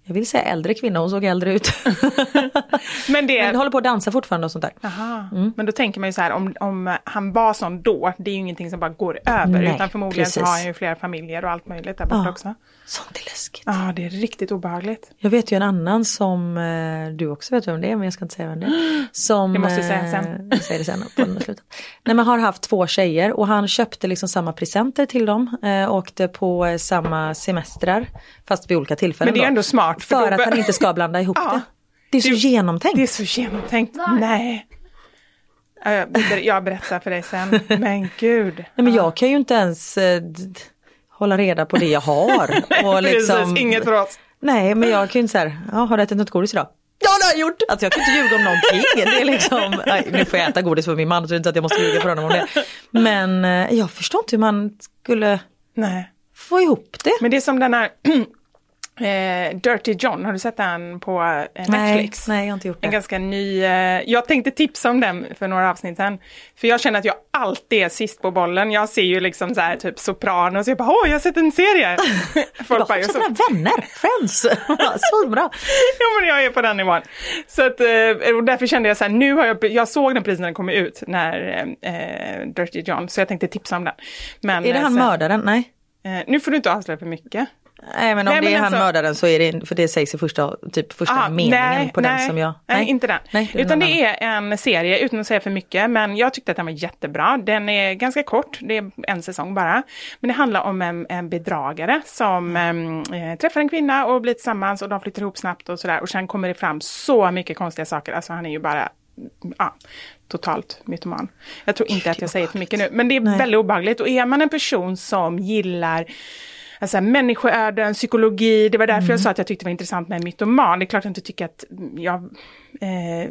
jag vill säga äldre kvinna, hon såg äldre ut. Men det, Men håller på att dansa fortfarande och sånt där. Mm. Men då tänker man ju så här, om, om han var sån då, det är ju ingenting som bara går över, Nej, utan förmodligen så precis. har han ju flera familjer och allt möjligt där borta Ja. också. Sånt är läskigt. Ja, det är riktigt obehagligt. Jag vet ju en annan som, eh, du också vet vem det är men jag ska inte säga vem det är. Som, Det måste du säga eh, sen. Jag säger det sen på den slutet. Nej men har haft två tjejer och han köpte liksom samma presenter till dem. Eh, åkte på samma semestrar. Fast vid olika tillfällen Men det är då. ändå smart. För då att han inte ska blanda ihop Ja. det. Det är så Det- genomtänkt. Det är så genomtänkt. Nej. Ja, Jag, jag berättar för dig sen. Men gud. Nej, men jag kan ju inte ens hålla reda på det jag har. och liksom, Precis, inget för oss. Nej men jag kan ju inte säga, ja, har du ätit något godis idag? Ja det har jag gjort! Alltså jag kan inte ljuga om någonting. Det är liksom, nej, nu får jag äta godis för min man så det är inte så att jag måste ljuga för honom om det. Men eh, jag förstår inte hur man skulle Nej. få ihop det. Men det är som den här eh, Dirty John, har du sett den på eh, Netflix? Nej, nej jag har inte gjort En det. ganska ny, eh, jag tänkte tipsa om den för några avsnitt sedan. För jag känner att jag alltid är sist på bollen. Jag ser ju liksom så här typ Sopranos, jag bara åh jag har sett en serie. Folk bara, Bara, "Jag så... mina vänner, friends, svinbra. Ja men jag är på den nivån. Så att, eh, och därför kände jag så här, nu har jag, jag såg den precis när den kom ut, när eh, Dirty John, så jag tänkte tipsa om den. Men, Är det eh, han sen- mördaren? Nej. Eh, nu får du inte avslöja för mycket. Nej men om Nej, det men är han alltså- mördaren så är det, för det sägs i första, typ första Aha, meningen på den nej, som jag... Nej, inte den. Nej, är Utan det är en serie, utan att säga för mycket, men jag tyckte att den var jättebra. Den är ganska kort, det är en säsong bara. Men det handlar om en, en bedragare som eh, träffar en kvinna och blir tillsammans och de flyttar ihop snabbt och sådär. Och sen kommer det fram så mycket konstiga saker, alltså han är ju bara ja, totalt mytoman. Jag tror inte att jag säger för mycket nu, men det är Nej. väldigt obehagligt. Och är man en person som gillar Alltså, människoöden, psykologi, det var därför Mm. jag sa att jag tyckte det var intressant med mytoman. Det är klart jag inte tycker att jag... Eh,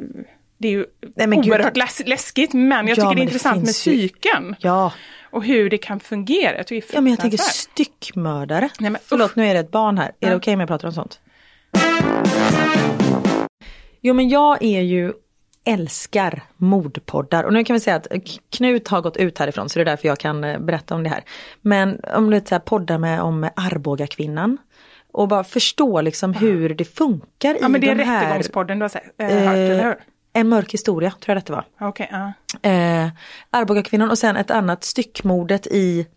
det är ju Nej, gud. oerhört läs läskigt, men jag Ja, tycker det är intressant med psyken. Ja. Och hur det kan fungera. Jag ja men jag tänker styckmördare. Nej, men Förlåt nu är det ett barn här. Är det okej om jag pratar om sånt? Jo men jag är ju älskar mordpoddar och nu kan vi säga att Knut har gått ut härifrån så det är därför jag kan eh, berätta om det här. Men om så här poddar med om Arboga kvinnan och bara förstå liksom hur det funkar i Ja men det är de här... Rättegångspodden du har sett, eh, hört, eller Eh, hur? en mörk historia tror jag detta var. Okej, ja. Eh, Arboga-kvinnan och sen ett annat styckmordet i,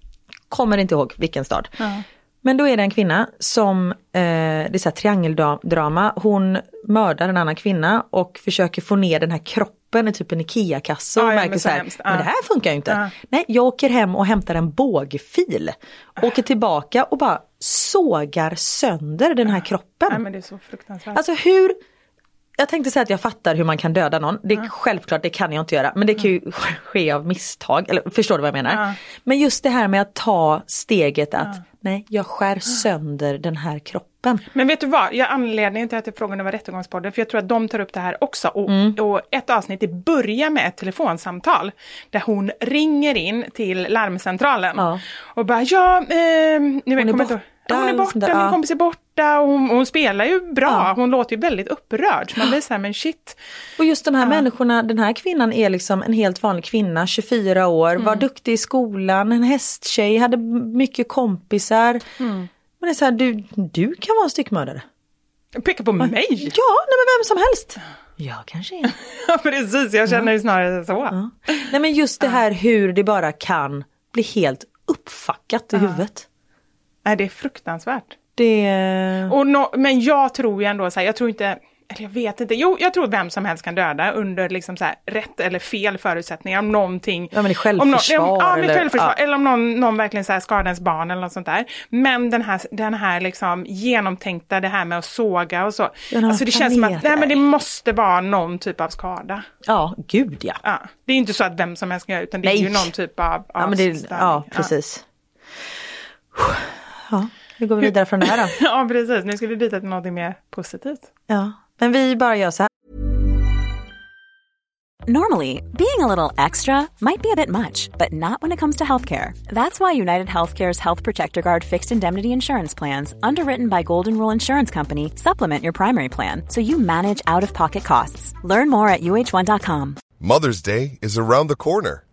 kommer inte ihåg vilken stad. Men då är det en kvinna som, eh, det är så här triangeldrama, hon mördar en annan kvinna och försöker få ner den här kroppen i typ en IKEA-kasse och Ja, ja, märker men så här, så hemskt. men det här funkar ju inte. Ja. Nej, jag åker hem och hämtar en bågfil, åker tillbaka och bara sågar sönder den här kroppen. Nej men det är så fruktansvärt. Alltså hur, jag tänkte säga att jag fattar hur man kan döda någon. Det är självklart, det kan jag inte göra. Men det kan ju ske av misstag. Eller förstår du vad jag menar? Ja. Men just det här med att ta steget att nej, jag skär sönder den här kroppen. Men vet du vad, jag anledningen till att jag frågade var Rättegångspodden, för jag tror att de tar upp det här också. Och, Mm. och ett avsnitt, det börjar med ett telefonsamtal där hon ringer in till larmcentralen. Ja. Och bara, ja, eh, nu är kommer inte- Ja, hon är borta, där, min ja. kompis är borta och hon, hon spelar ju bra, Ja. hon låter ju väldigt upprörd. Så man blir så här, men shit. Och just de här människorna, den här kvinnan är liksom en helt vanlig kvinna, 24 år, var duktig i skolan, en hästtjej, hade mycket kompisar. Men det är så här, du, du kan vara en styckmördare. Peka på mig! Ja, nej men vem som helst. Jag kanske är. Ja, precis, jag känner ju snarare så. Ja. Nej men just det här hur det bara kan bli helt uppfackat i huvudet. Nej, det är fruktansvärt. Det... Och nå- men jag tror ju ändå så här, jag tror inte, eller jag vet inte, jo jag tror vem som helst kan döda under liksom så här, rätt eller fel förutsättningar om någonting. Ja men i Om självförsvar. någon, ja, eller, självförsvar, ja. eller om någon, någon verkligen så här skadar ens barn eller något sånt där. Men den här, den här liksom genomtänkta, det här med att såga och så. Ja, alltså det känns som att nej, men det måste vara någon typ av skada. ja, gud ja. Ja. Det är inte så att vem som helst kan göra utan det Nej. är ju någon typ av, av Ja, men det, ja precis. Ja, hur går vi vidare från det här då? Ja precis, nu ska vi byta till något mer positivt. Ja, men vi bara gör så här. Normally, being a little extra might be a bit much, but not when it comes to healthcare. That's why United Healthcare's Health Protector Guard fixed indemnity insurance plans, underwritten by Golden Rule Insurance Company, supplement your primary plan so you manage out of pocket costs. Learn more at uh1.com. Mother's Day is around the corner.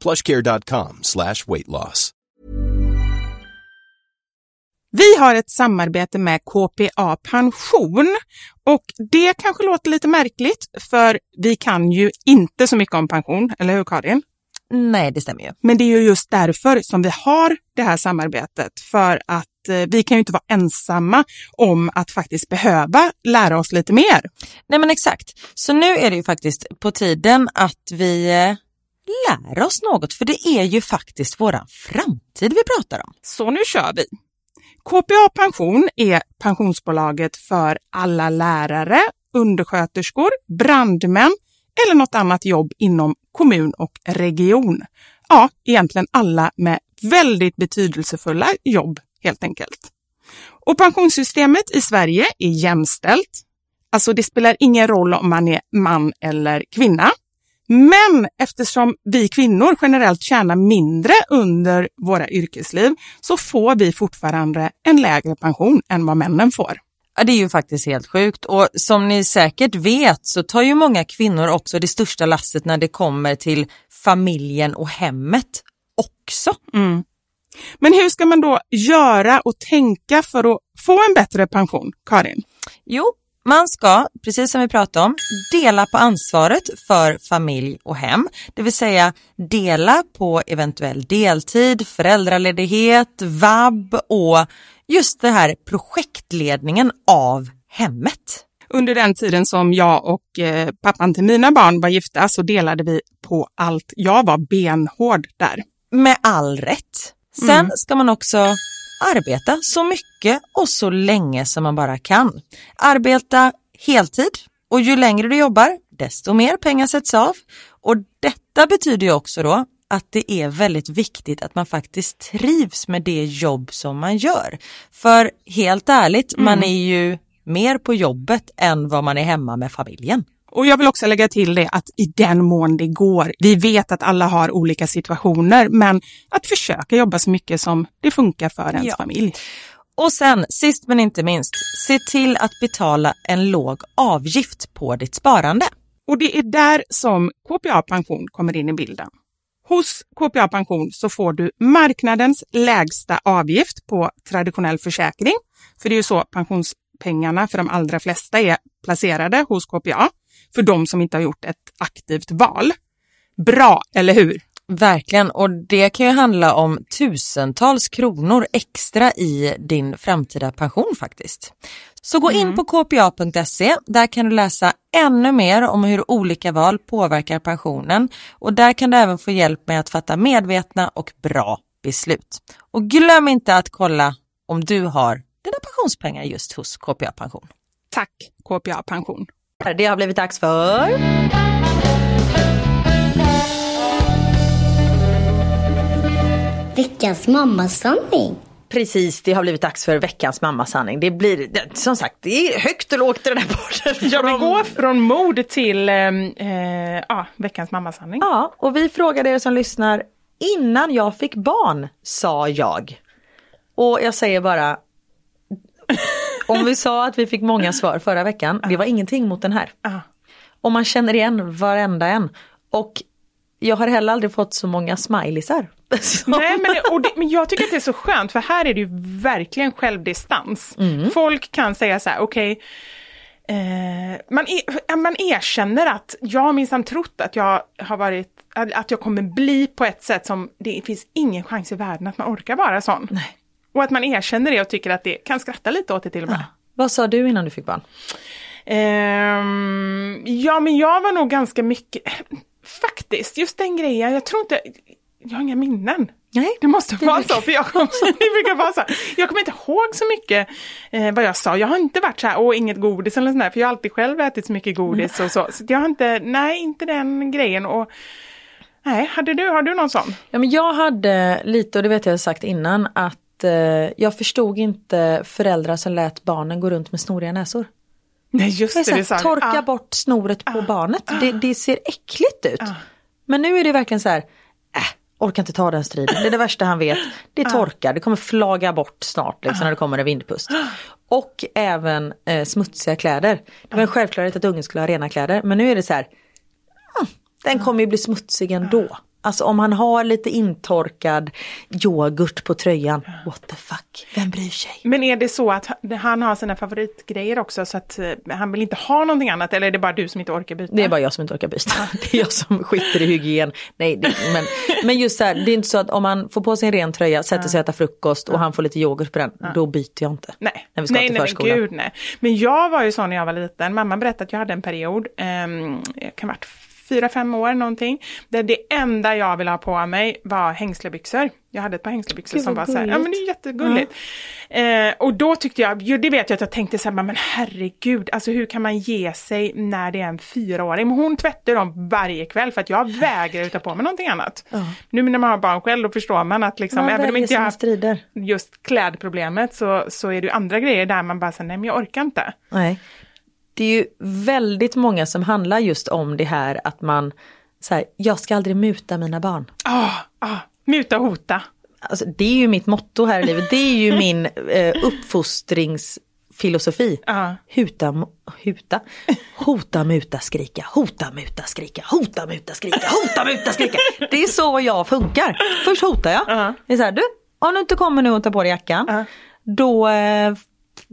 plushcare.com slash weight loss. Vi har ett samarbete med KPA Pension och det kanske låter lite märkligt för vi kan ju inte så mycket om pension, eller hur Karin? Nej, det stämmer ju. Men det är ju just därför som vi har det här samarbetet för att eh, vi kan ju inte vara ensamma om att faktiskt behöva lära oss lite mer. Nej men exakt. Så nu är det ju faktiskt på tiden att vi lära oss något, för det är ju faktiskt våran framtid vi pratar om. Så nu kör vi! KPA Pension är pensionsbolaget för alla lärare, undersköterskor, brandmän eller något annat jobb inom kommun och region. Ja, egentligen alla med väldigt betydelsefulla jobb helt enkelt. Och pensionssystemet i Sverige är jämställt. Alltså det spelar ingen roll om man är man eller kvinna. Men eftersom vi kvinnor generellt tjänar mindre under våra yrkesliv så får vi fortfarande en lägre pension än vad männen får. Ja, det är ju faktiskt helt sjukt och som ni säkert vet så tar ju många kvinnor också det största lasset när det kommer till familjen och hemmet också. Men hur ska man då göra och tänka för att få en bättre pension, Karin? Jo, man ska, precis som vi pratade om, dela på ansvaret för familj och hem. Det vill säga dela på eventuell deltid, föräldraledighet, vab och just det här projektledningen av hemmet. Under den tiden som jag och eh, pappan till mina barn var gifta så delade vi på allt. Jag var benhård där. Med all rätt. Sen ska man också arbeta så mycket och så länge som man bara kan. Arbeta heltid och ju längre du jobbar desto mer pengar sätts av. Och detta betyder ju också då att det är väldigt viktigt att man faktiskt trivs med det jobb som man gör. För helt ärligt, man är ju mer på jobbet än vad man är hemma med familjen. Och jag vill också lägga till det att i den mån det går, vi vet att alla har olika situationer, men att försöka jobba så mycket som det funkar för ens Ja. familj. Och sen, sist men inte minst, se till att betala en låg avgift på ditt sparande. Och det är där som KPA Pension kommer in i bilden. Hos KPA Pension så får du marknadens lägsta avgift på traditionell försäkring. För det är ju så pensionspengarna för de allra flesta är placerade hos KPA. För de som inte har gjort ett aktivt val. Bra, eller hur? Verkligen, och det kan ju handla om tusentals kronor extra i din framtida pension faktiskt. Så gå in på kpa.se, där kan du läsa ännu mer om hur olika val påverkar pensionen och där kan du även få hjälp med att fatta medvetna och bra beslut. Och glöm inte att kolla om du har dina pensionspengar just hos KPA Pension. Tack KPA Pension. Det har blivit dags för... Veckans mammasanning. Precis, det har blivit dags för veckans mammasanning. Det blir, det, som sagt, det är högt och lågt i den här podden. Ja, vi går från mord till eh, eh, ja, veckans mammasanning. Ja, och vi frågade er som lyssnar, innan jag fick barn sa jag. Och jag säger bara, om vi sa att vi fick många svar förra veckan, det var ingenting mot den här. Ja. Och man känner igen varenda en. Och jag har heller aldrig fått så många smileysar. Nej, men, det, det, men jag tycker att det är så skönt för här är det ju verkligen självdistans. Folk kan säga så här, okej, eh, man, er, man erkänner att jag har minsann trott att jag har varit, att att jag kommer bli på ett sätt som det finns ingen chans i världen att man orkar vara sån. Nej. Och att man erkänner det och tycker att det kan skratta lite åt det till och med. Vad sa du innan du fick barn? Ehm, ja, men jag var nog ganska mycket, faktiskt, just den grejen, jag tror inte, jag har inga minnen. Nej, Det måste det vara brukar- så, för jag kommer, det brukar vara så. Jag kommer inte ihåg så mycket eh, vad jag sa. Jag har inte varit så här, åh inget godis eller sånt där, för jag har alltid själv ätit så mycket godis och så. Så jag har inte, nej inte den grejen. Och, nej, hade du, har du någon sån? Ja, men jag hade lite, och det vet jag sagt innan, att jag förstod inte föräldrar som lät barnen gå runt med snoriga näsor. Nej, just Det är det. är så här, torka ah, bort snoret på barnet. Det, det ser äckligt ut. Ah. Men nu är det verkligen så här, äh, orkar inte ta den striden. Det är det värsta han vet. Det Ah. torkar, det kommer flaga bort snart liksom, när det kommer en vindpust. Och även eh, smutsiga kläder. Det var en självklarhet att ungen skulle ha rena kläder. Men nu är det så här, mm, den kommer ju bli smutsig ändå. Alltså om han har lite intorkad yoghurt på tröjan, what the fuck, vem bryr sig? Men är det så att han- har sina favoritgrejer också så att eh, han vill inte ha någonting annat eller är det bara du som inte orkar byta? Det är bara jag som inte orkar byta. Det är jag som skiter i hygien. Nej, det, men, men just så här, det är inte så att om man får på sig en ren tröja, sätter sig och äter frukost och han får lite yoghurt på den, då byter jag inte. Nej, När vi ska nej, till nej men förskolan. gud nej. Men jag var ju sån när jag var liten. Mamma berättade att jag hade en period, um, kan varit fyra, fem år någonting, där det enda jag ville ha på mig var hängslebyxor. Jag hade ett par hängslebyxor som var så här, ja gulligt. men det är jättegulligt. Eh, och då tyckte jag, ju, det vet jag att jag tänkte så här, men herregud, alltså hur kan man ge sig när det är en fyraåring? Men hon tvättar dem varje kväll för att jag vägrar ta på mig någonting annat. Nu när man har barn själv då förstår man att liksom, Man även om inte jag haft just klädproblemet så, så är det ju andra grejer där man bara säger nej men jag orkar inte. Nej. Det är ju väldigt många som handlar just om det här att man, så här, jag ska aldrig muta mina barn. Ah, ah, muta hota. Alltså, det är ju mitt motto här i livet, det är ju min eh, uppfostringsfilosofi. Ja. Huta, mo- huta, hota, muta, skrika, hota, muta, skrika, hota, muta, skrika, hota, muta, skrika. Det är så jag funkar. Först hotar jag. Ja. Det är så här, du, om du inte kommer nu och tar på dig jackan, Ja. då eh,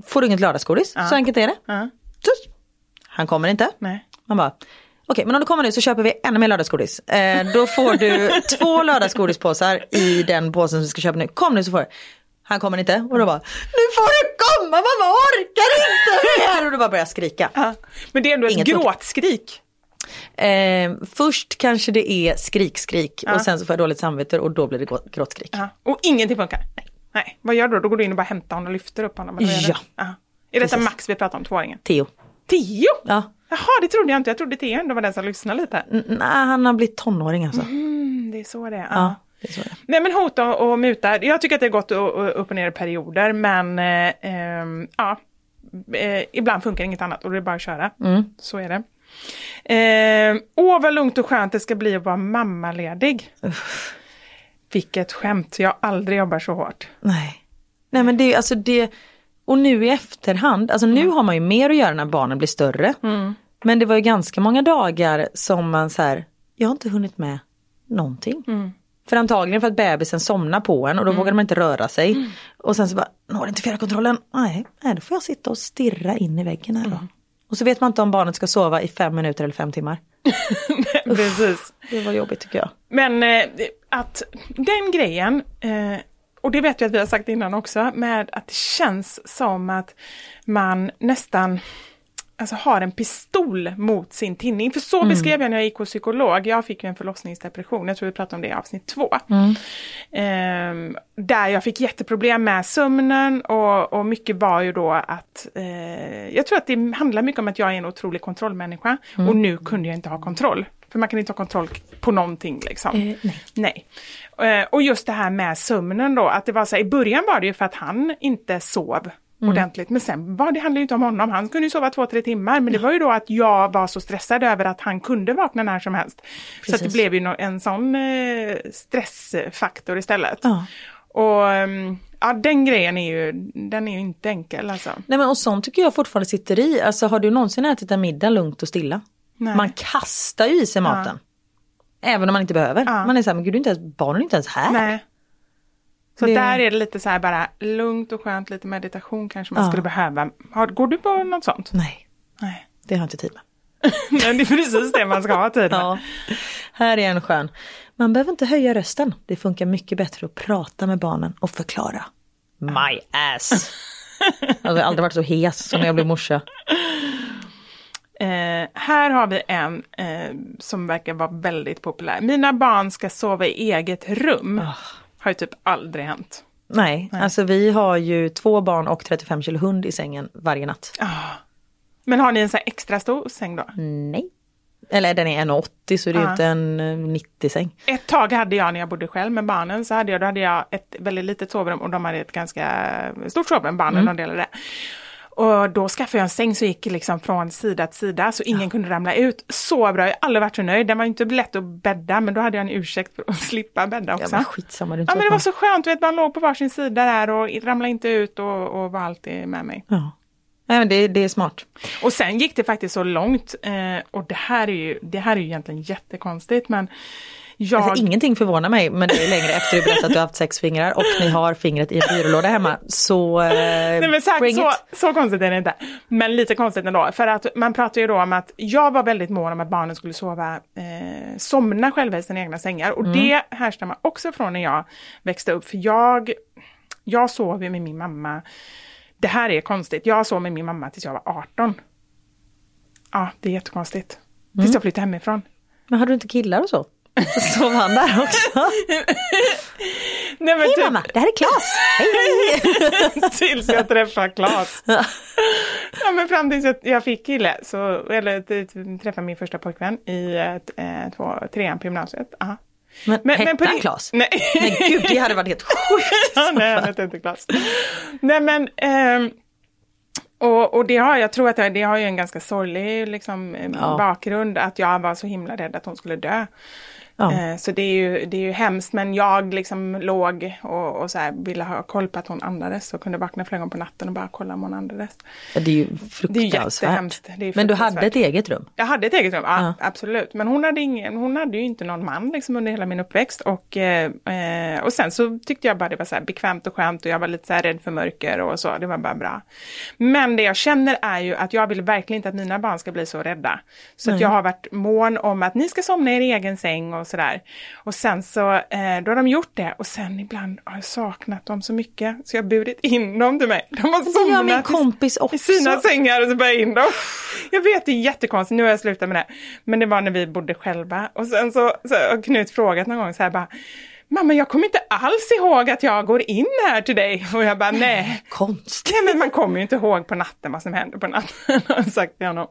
får du inget lördagsgodis. Så enkelt är det. Ja. Han kommer inte. Nej. Man bara, okej men om du kommer nu så köper vi ännu mer lördagsgodis. Eh, då får du två lördagsgodispåsar i den påsen som vi ska köpa nu. Kom nu så får du. Han kommer inte och då bara, nu får du komma mamma orkar inte mer! Och då bara börjar jag skrika. Ja. Men det är ändå ett Inget gråtskrik. Eh, först kanske det är skrik-skrik Ja. och sen så får jag dåligt samvete och då blir det grå- gråtskrik. Ja. Och ingenting funkar. Nej. Nej. Vad gör du då? Då går du in och bara hämtar honom och lyfter upp honom? eller? Ja. Är detta. Max vi pratar om, tvååringen? Theo. Tio? Ja. Jaha, det trodde jag inte. Jag trodde Tio ändå var den som lyssnade lite. Nej, han har blivit tonåring alltså. Mm, det är så det är. Ja, det är. Nej men hota och, och muta, jag tycker att det har gått upp och ner i perioder men eh, ehm, ja, eh, ibland funkar inget annat och det är bara att köra. Mm. Så är det. Eh, åh vad lugnt och skönt det ska bli att vara mammaledig. Vilket skämt, jag har aldrig jobbat så hårt. Nej. Nej men det är alltså det, och nu i efterhand, alltså nu har man ju mer att göra när barnen blir större. Men det var ju ganska många dagar som man så här, jag har inte hunnit med någonting. För antagligen för att bebisen somnar på en och då vågar man inte röra sig. Och sen så bara, når inte fjärrkontrollen? Nej, nej, då får jag sitta och stirra in i väggen här då. Och så vet man inte om barnet ska sova i fem minuter eller fem timmar. Precis. Det var jobbigt tycker jag. Men eh, att den grejen, eh, och det vet jag att vi har sagt innan också, med att det känns som att man nästan alltså, har en pistol mot sin tinning. För så beskrev jag när jag gick hos psykolog. Jag fick ju en förlossningsdepression, jag tror vi pratade om det i avsnitt två. Ehm, där jag fick jätteproblem med sömnen och, och mycket var ju då att eh, jag tror att det handlar mycket om att jag är en otrolig kontrollmänniska och nu kunde jag inte ha kontroll. För man kan inte ha kontroll på någonting liksom. Eh, nej. nej. Eh, och just det här med sömnen då, att det var så här, i början var det ju för att han inte sov Mm. ordentligt. Men sen var det handlade ju inte om honom, han kunde ju sova två, tre timmar. Men det var ju då att jag var så stressad över att han kunde vakna när som helst. Så att det Precis. blev ju en sån eh, stressfaktor istället. Ja. Och ehm, ja, den grejen är ju, den är ju inte enkel alltså. Nej men och sånt tycker jag fortfarande sitter i. Alltså har du någonsin ätit en middag lugnt och stilla? Nej. Man kastar ju i sig maten. Även om man inte behöver. Ja. Man är så här, men gud inte ens, barnen är inte ens här. Nej. Så Det- där är det lite så här bara lugnt och skönt, lite meditation kanske man Ja. skulle behöva. Har, går du på något sånt? Nej, Nej. det har jag inte tid med. Men det är precis det man ska ha tid med. Ja. Här är en skön. Man behöver inte höja rösten. Det funkar mycket bättre att prata med barnen och förklara. My ass. Jag har aldrig varit så hes som när jag blev morsa. Eh, här har vi en eh, som verkar vara väldigt populär. Mina barn ska sova i eget rum. Ah. Har ju typ aldrig hänt. Nej, alltså vi har ju två barn och 35 kilo hund i sängen varje natt. Men har ni en här extra stor säng då? Nej. Eller den är 1,80 så det är ju Ja. inte en eh, 90 säng. Ett tag hade jag när jag bodde själv med barnen så hade jag, då hade jag ett väldigt litet sovrum och de hade ett ganska stort sovrum, barnen Mm. och delade. Och då skaffade jag en säng som gick liksom från sida till sida så ingen kunde ramla ut. Så bra, jag har aldrig varit så nöjd. Den var ju inte lätt att bädda men då hade jag en ursäkt för att slippa bädda Ja, också. men skitsamma, inte Ja men det var så skönt, vet, man låg på varsin sida där och ramlade inte ut och, och var alltid med mig. Ja. Nej, men det, det är smart. Och sen gick det faktiskt så långt, eh, och det här är ju, det här är ju egentligen jättekonstigt men jag... Alltså, ingenting förvånar mig men det är längre efter du berättat att du har haft sex fingrar och ni har fingret i en byrålåda hemma. Så, eh, Nej, men här, bring så, it. så konstigt är det inte. Men lite konstigt ändå. För att man pratar ju då om att jag var väldigt mån om att barnen skulle sova, eh, somna själva i sina egna sängar. Och det härstammar också från när jag växte upp. För jag, jag sov ju med min mamma. Det här är konstigt. Jag sov med min mamma tills jag var 18. Ja, det är jättekonstigt. Tills jag flyttade hemifrån. Men hade du inte killar och så? Så sov han där också. Nej, men Hej typ- mamma, det här är Klas. Hej hej. tills jag träffade Claes. ja, men fram tills jag, jag fick kille, så, eller träffade min första pojkvän i ett, eh, två, trean på gymnasiet. Aha. Men, hette på han Klas? Nej. Nej gud, det hade varit helt sjukt. Ja, Nej, han hette inte Claes. Nej men, ehm, och, och det har, jag tror att det, det har ju en ganska sorglig liksom, eh, Ja. bakgrund, att jag var så himla rädd att hon skulle dö. Ja. Eh, Så det är, ju, det är ju hemskt, men jag liksom låg och, och så här ville ha koll på att hon andades och kunde vakna flera gånger på natten och bara kolla om hon andades. Det är ju Det är fruktansvärt. jättehemskt. Det är Men du hade ett eget rum? Jag hade ett eget rum, ja, Ja. absolut. Men hon hade, ingen, hon hade ju inte någon man liksom under hela min uppväxt. Och, eh, eh, och sen så tyckte jag bara det var så bekvämt och skönt och jag var lite så rädd för mörker och så, det var bara bra. Men det jag känner är ju att jag vill verkligen inte att mina barn ska bli så rädda. Så att jag har varit mån om att ni ska somna i er egen säng och sådär. Och sen så, eh, då har de gjort det och sen ibland har jag saknat dem så mycket så jag har burit in dem till mig. De har Det gör min somnat i- kompis i också. sina sängar och så bara in dem. Jag vet, det är jättekonstigt, nu har jag slutat med det. Men det var när vi bodde själva. Och sen så, så har Knut frågat någon gång så här bara, Mamma jag kommer inte alls ihåg att jag går in här till dig. Och jag bara, nej. Konstigt. Nej men man kommer ju inte ihåg på natten vad som händer på natten. har jag sagt till honom.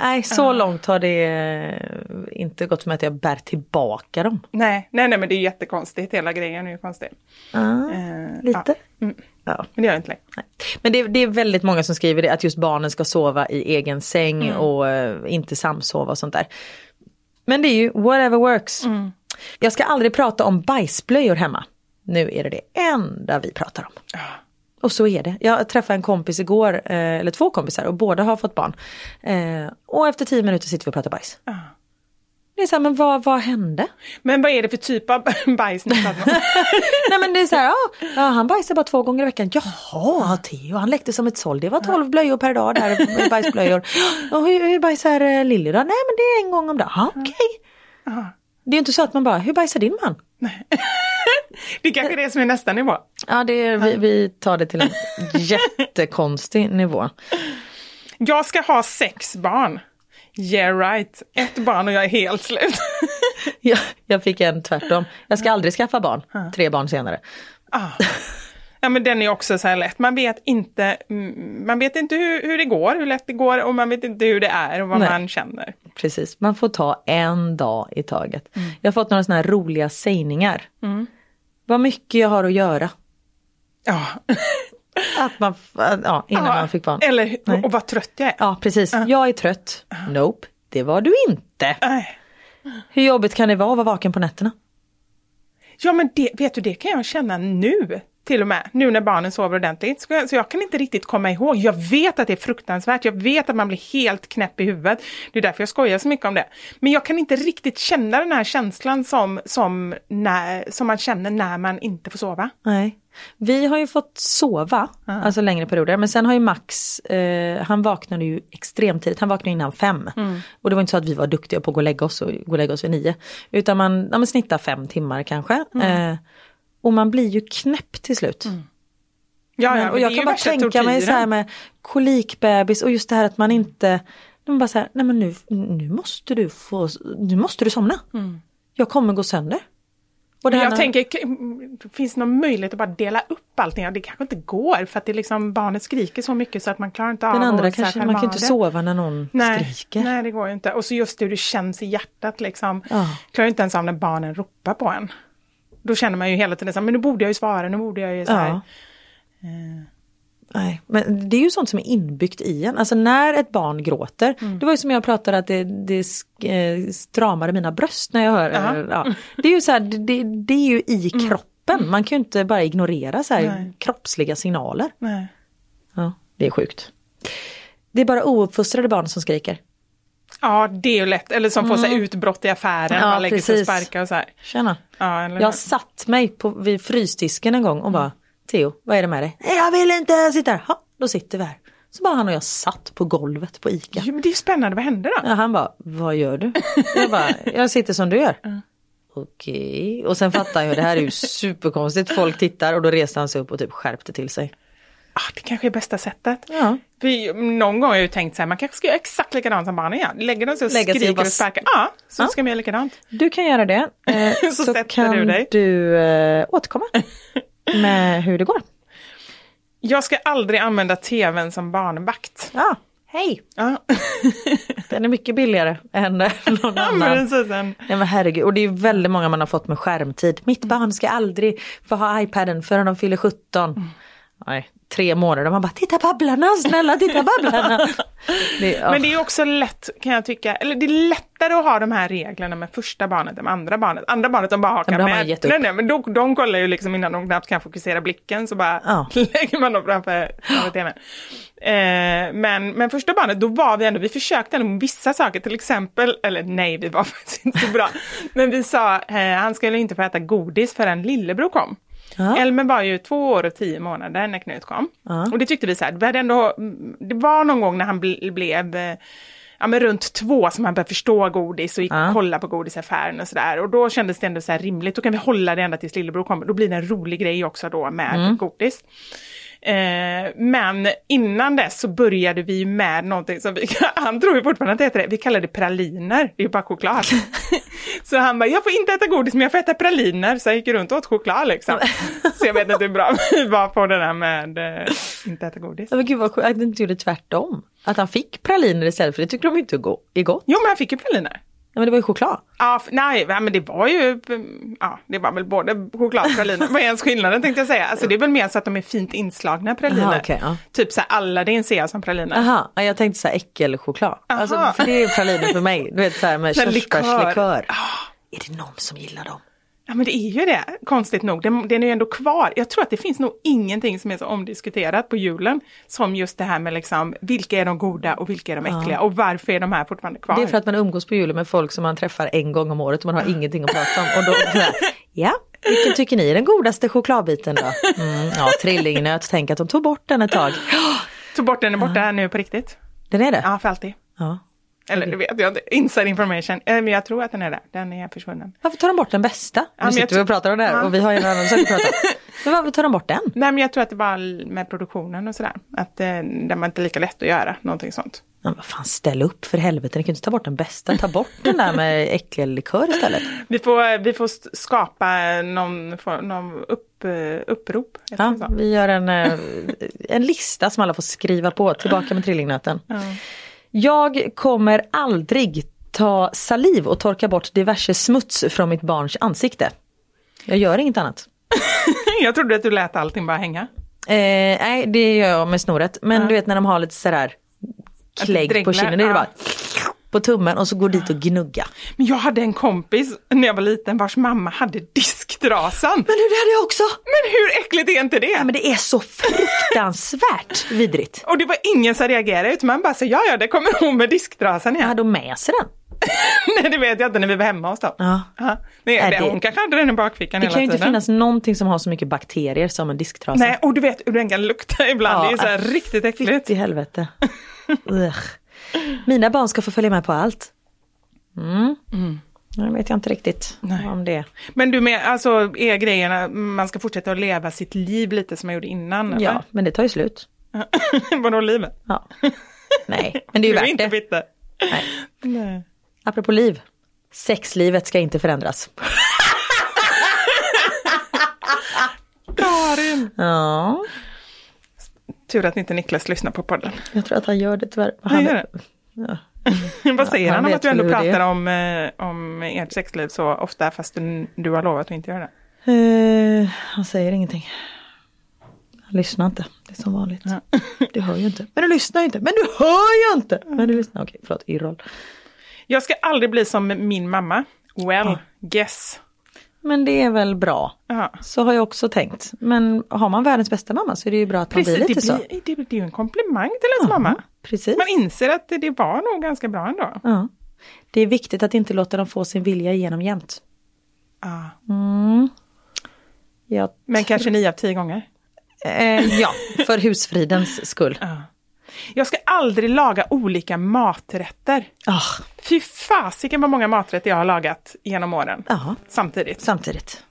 Nej, så långt har det eh, inte gått med att jag bär tillbaka dem. Nej, nej, nej men det är jättekonstigt, hela grejen är ju konstig. Ah, Eh, lite. Ja. Mm. Ja. Men det gör inte längre. Men det, det är väldigt många som skriver det, att just barnen ska sova i egen säng och eh, inte samsova och sånt där. Men det är ju whatever works. Jag ska aldrig prata om bajsblöjor hemma. Nu är det det enda vi pratar om. Och så är det. Jag träffade en kompis igår, eh, eller två kompisar och båda har fått barn. Eh, och efter tio minuter sitter vi och pratar bajs. Det är så här, men vad, vad hände? Men vad är det för typ av bajs? Nej men det är så här, ja, ja han bajsar bara två gånger i veckan. Jaha, Theo han läckte som ett såll. Det var 12 blöjor per dag där, bajsblöjor. Och hur, hur bajsar eh, Lilly då? Nej men det är en gång om dagen. Ja, Okej. Det är inte så att man bara, hur bajsar din man? Det är kanske är det som är nästa nivå. Ja, det är, vi, vi tar det till en jättekonstig nivå. Jag ska ha sex barn. Yeah right. Ett barn och jag är helt slut. Jag, jag fick en tvärtom. Jag ska aldrig skaffa barn, tre barn senare. ah. Ja men den är också så här lätt. Man vet inte, mm, man vet inte hur, hur det går, hur lätt det går och man vet inte hur det är och vad Nej. man känner. Precis, man får ta en dag i taget. Jag har fått några sådana här roliga sägningar. Vad mycket jag har att göra. Ja. Att man, f- ja, innan man fick barn. Eller Nej. och vad trött jag är. Ja, precis. Jag är trött. Nope, det var du inte. Nej. Hur jobbigt kan det vara att vara vaken på nätterna? Ja men det, vet du, det kan jag känna nu. Till och med, nu när barnen sover ordentligt. Så jag, så jag kan inte riktigt komma ihåg. Jag vet att det är fruktansvärt. Jag vet att man blir helt knäpp i huvudet. Det är därför jag skojar så mycket om det. Men jag kan inte riktigt känna den här känslan som, som, när, som man känner när man inte får sova. Nej. Vi har ju fått sova, alltså längre perioder, men sen har ju Max, eh, han vaknade ju extremt tidigt, han vaknade innan fem. Och det var inte så att vi var duktiga på att gå och lägga oss och gå och lägga oss vid nio. Utan man, ja, man snittar fem timmar kanske. Eh, och man blir ju knäpp till slut. Ja, Men, ja, och jag kan ju bara tänka mig så här med kolikbebis och just det här att man inte, man bara så här, nej men nu, nu måste du få, nu måste du somna. Jag kommer gå sönder. Och det jag när- tänker, finns det någon möjlighet att bara dela upp allting? Ja, det kanske inte går för att det liksom, barnet skriker så mycket så att man klarar inte av den andra att kanske, man kan ha inte sova när någon Nej, skriker. nej, det går ju inte. Och så just hur det känns i hjärtat liksom. Ja. Klarar inte ens av när barnen ropar på en. Då känner man ju hela tiden så här, men nu borde jag ju svara, nu borde jag ju så här. Ja. Nej, men det är ju sånt som är inbyggt i en. Alltså när ett barn gråter, Mm. det var ju som jag pratade att det, det eh, stramade mina bröst när jag hör Ja. ja. Det är ju så här, det, det, är ju i kroppen, man kan ju inte bara ignorera så här Mm. Kroppsliga signaler. Nej. Ja, det är sjukt. Det är bara ouppfostrade barn som skriker. Ja, det är ju lätt. Eller som får sig utbrott i affären, Ja, man lägger sig och precis. sparkar och så här. Tjena. Ja, eller Jag satt mig på, vid frysdisken en gång och bara, Theo, vad är det med dig? "Nej, Jag vill inte sitta här. Ha, då sitter vi här. Så bara han och jag satt på golvet på ICA. Jo, men det är ju spännande, vad hände då? Ja, han bara, vad gör du? Jag bara, jag sitter som du gör. Okej, och sen fattar jag, det här är ju superkonstigt. Folk tittar och då reste han sig upp och typ skärpte till sig. Ah, det kanske är bästa sättet. Ja. För någon gång har jag ju tänkt så här, man kanske ska göra exakt likadant som barnen gör. Lägger de sig och Lägga sig och skriker och sparkar, ja, så Ja. ska man göra likadant. Du kan göra det. Eh, Så så kan du dig. du eh, återkomma med hur det går. Jag ska aldrig använda tvn som barnvakt. Ja, hej. Ja, Den är mycket billigare än någon ja annan. Nej men herregud, och det är väldigt många man har fått med skärmtid. Mitt barn ska aldrig få ha iPaden förrän de fyller 17. Nej, tre månader, man bara titta Babblarna, snälla titta Babblarna. det, ja. Men det är också lätt kan jag tycka, eller det är lättare att ha de här reglerna med första barnet än med andra barnet. Andra barnet de bara hakar med. Nej, nej, men då, de kollar ju liksom innan de knappt kan fokusera blicken så bara Ja. lägger man dem framför, framför tvn. Eh, men, men första barnet, då var vi ändå, vi försökte ändå med vissa saker, till exempel, eller nej, vi var faktiskt inte så bra. Men vi sa, eh, han skulle inte få äta godis förrän lillebror kom. Ja. Elmer var ju två år och tio månader när Knut kom. Ja. Och det tyckte vi så här, vi hade ändå, det var någon gång när han ble, blev eh, ja, men runt två som han började förstå godis och gick Ja. och kolla på godisaffären och sådär. Och då kändes det ändå så här rimligt, då kan vi hålla det ända tills lillebror kommer. Då blir det en rolig grej också då med Mm. godis. Eh, men innan dess så började vi med någonting som vi, han tror ju fortfarande att det heter det, vi kallar det praliner, det är ju bara choklad. så han bara, jag får inte äta godis men jag får äta praliner, så jag gick runt och åt choklad liksom. så jag vet inte hur bra vi var på det där med eh, inte äta godis. Men gud vad sjukt att du inte gjorde tvärtom. Att han fick praliner istället för det tycker de inte är gott. Jo men han fick ju praliner. Ja, men det var ju choklad. Ja, nej, men det var ju, ja, det var väl både choklad och praliner. Vad är ens skillnaden tänkte jag säga? Alltså det är väl mer så att de är fint inslagna praliner. Aha, okej, ja. Typ så här Aladdin ser jag som praliner. Aha, ja, jag tänkte så här äckelchoklad. Alltså, för det är praliner för mig. Du vet så här med körsbärslikör. Är det någon som gillar dem? Ja men det är ju det, konstigt nog. Den, den är ju ändå kvar. Jag tror att det finns nog ingenting som är så omdiskuterat på julen som just det här med liksom, vilka är de goda och vilka är de äckliga och varför är de här fortfarande kvar? Det är för att man umgås på julen med folk som man träffar en gång om året och man har ingenting att prata om. Och då, ja, vilken tycker ni är den godaste chokladbiten då? Mm, ja, trillingnöt, tänk att de tog bort den ett tag. Tog bort den är borta nu på riktigt. Den är det? Ja, för alltid. Ja. Eller det vet jag inte, inside information. Eh, Men jag tror att den är där, den är försvunnen. Varför tar de bort den bästa? men Nu sitter vi och pratar om det här Ja. och vi har ju en annan sak att prata om. Men varför tar de bort den? Nej men jag tror att det var med produktionen och sådär. Att eh, den var inte lika lätt att göra, någonting sånt. Ja, vad fan, ställ upp för helvete, ni kan inte ta bort den bästa, ta bort den där med äcklig likör istället. Vi får, vi får skapa någon, någon upp, eh, upprop. Ja, det vi gör en, eh, en lista som alla får skriva på. Tillbaka med trillingnöten. Jag kommer aldrig ta saliv och torka bort diverse smuts från mitt barns ansikte. Jag gör inget annat. Jag trodde att du lät allting bara hänga. Eh, nej, det gör jag med snoret. Men du vet när de har lite sådär klägg på kinden, då är det ja. bara på tummen och så går dit och gnugga. Men jag hade en kompis när jag var liten vars mamma hade disktrasan. Men du, det hade jag också! Men hur äckligt är inte det? Ja, men det är så fruktansvärt vidrigt. Och det var ingen som reagerade utan man bara sa ja ja det kommer hon med disktrasan igen. hade hon med sig den. Nej det vet jag inte när vi var hemma hos dem. Ja. Nej, Är det, hon kanske hade den i bakfickan Det hela kan ju inte tiden. finnas någonting som har så mycket bakterier som en disktrasa. Nej och du vet hur den kan lukta ibland, Ja, det är så här riktigt äckligt. I helvete. Mina barn ska få följa med på allt. Mm. Nu vet jag inte riktigt Nej. om det. Men du med, alltså är grejerna, man ska fortsätta att leva sitt liv lite som man gjorde innan? Ja, men det tar ju slut. eller? Vadå livet? Ja. Nej, men det är ju värt inte det. bitter. Nej. Nej. Apropå liv. Sexlivet ska inte förändras. Karin! Ja, Tur att inte Niklas lyssnar på podden. jag tror att han gör det tyvärr. Han gör det. Ja. Vad säger han han, om att du ändå det pratar om, eh, om ert sexliv så ofta fast du, du har lovat att inte göra det? Eh, han säger ingenting. Han lyssnar inte. Det är som vanligt. Du hör ju inte. Men du lyssnar ju inte. Men du hör ju inte. Men du lyssnar. Okej, förlåt. Irroll. Jag ska aldrig bli som min mamma. Well, guess. Men det är väl bra. Ja. Så har jag också tänkt. Men har man världens bästa mamma så är det ju bra att man blir det, lite så. blir, det, är ju en komplimang till ens mamma. Precis. Man inser att det var nog ganska bra ändå. Ja. Det är viktigt att inte låta dem få sin vilja igenom jämt. Ja. Mm. Men kanske nio av tio gånger. eh, ja, för husfridens skull. Jag ska aldrig laga olika maträtter. Ah, Fy fasiken vad många maträtter jag har lagat genom åren. ja, Samtidigt. samtidigt.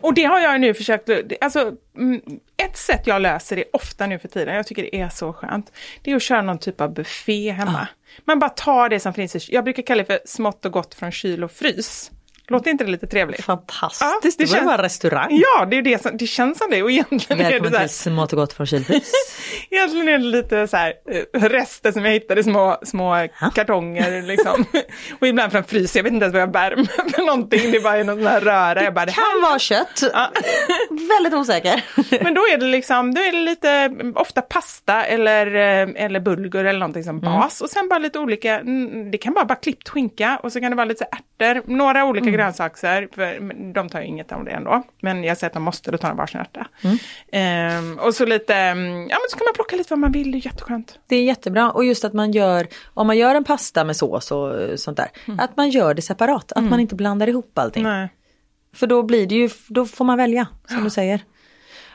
Och det har jag nu försökt, alltså mm, ett sätt jag löser det ofta nu för tiden, jag tycker det är så skönt, det är att köra någon typ av buffé hemma. Man bara tar det som finns jag brukar kalla det för smått och gott från kyl och frys. Låter inte det lite trevligt? Fantastiskt. Ja, det det var en restaurang. Ja, det är det som, det känns som det och egentligen är det Välkommen så här, till smått och gott från kylfrys. Egentligen är det lite så här eh, rester som jag hittade i små, små kartonger liksom. och ibland från frys, jag vet inte ens vad jag bär med för någonting, det är bara någon sån här röra. Jag bara, det kan vara kött. Väldigt osäker. Men då är det liksom, då är det lite, mm, ofta pasta eller, eh, eller bulgur eller någonting som bas. Och sen bara lite olika, mm, det kan vara bara klippt skinka och så kan det vara lite ärtor, några olika grönsaker, för de tar ju inget av det ändå. Men jag säger att de måste, då tar de varsin ärta. Ehm, och så lite, mm, ja men så kan man plocka lite vad man vill, det är jätteskönt. Det är jättebra och just att man gör, om man gör en pasta med sås och eh, sånt där, att man gör det separat, att man inte blandar ihop allting. Nej. För då blir det ju, då får man välja, som du säger.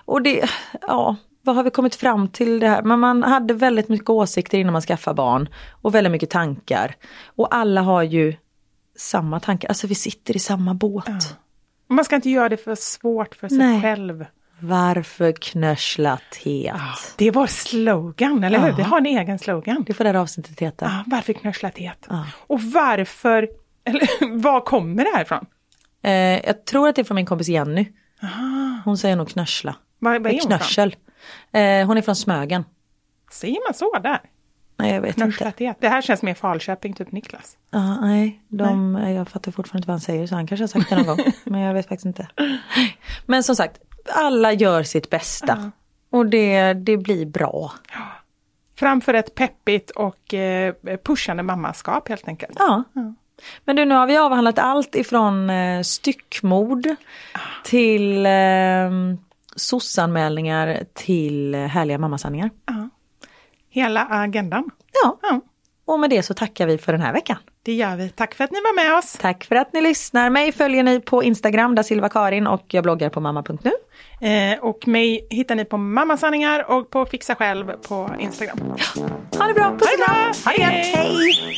Och det, ja, vad har vi kommit fram till det här? Men man hade väldigt mycket åsikter innan man skaffade barn och väldigt mycket tankar. Och alla har ju samma tankar, alltså vi sitter i samma båt. Och Man ska inte göra det för svårt för sig Nej. själv. Varför knörsla teet? Det är vår slogan, eller hur? Ja. Vi har en egen slogan. Det får det här avsnittet heta. Ja, varför knörsla teet? Ja. Och varför, eller var kommer det här ifrån? Eh, jag tror att det är från min kompis Jenny. Hon säger nog knörsla. Vad, vad är hon från? Knörsel. Eh, hon är från Smögen. Säger man så där? Nej jag vet Knörsla inte. Det här känns mer Falköping, typ Niklas. Ja, nej, de, jag fattar fortfarande inte vad han säger så han kanske har sagt det någon gång. Men jag vet faktiskt inte. Men som sagt, alla gör sitt bästa. Och det, det blir bra. Framför ett peppigt och eh, pushande mammaskap helt enkelt. Ja. Men du, nu har vi avhandlat allt ifrån eh, styckmord till eh, sossanmälningar till eh, härliga mammasanningar. Hela agendan. Ja, Ja, och med det så tackar vi för den här veckan. det gör vi. Tack för att ni var med oss. Tack för att ni lyssnar. Mig följer ni på Instagram, där Silva Karin och jag bloggar på mamma.nu. Eh, och mig hittar ni på Mammasanningar och på Fixa Själv på Instagram. Ha det bra, puss och kram! Hej. hej!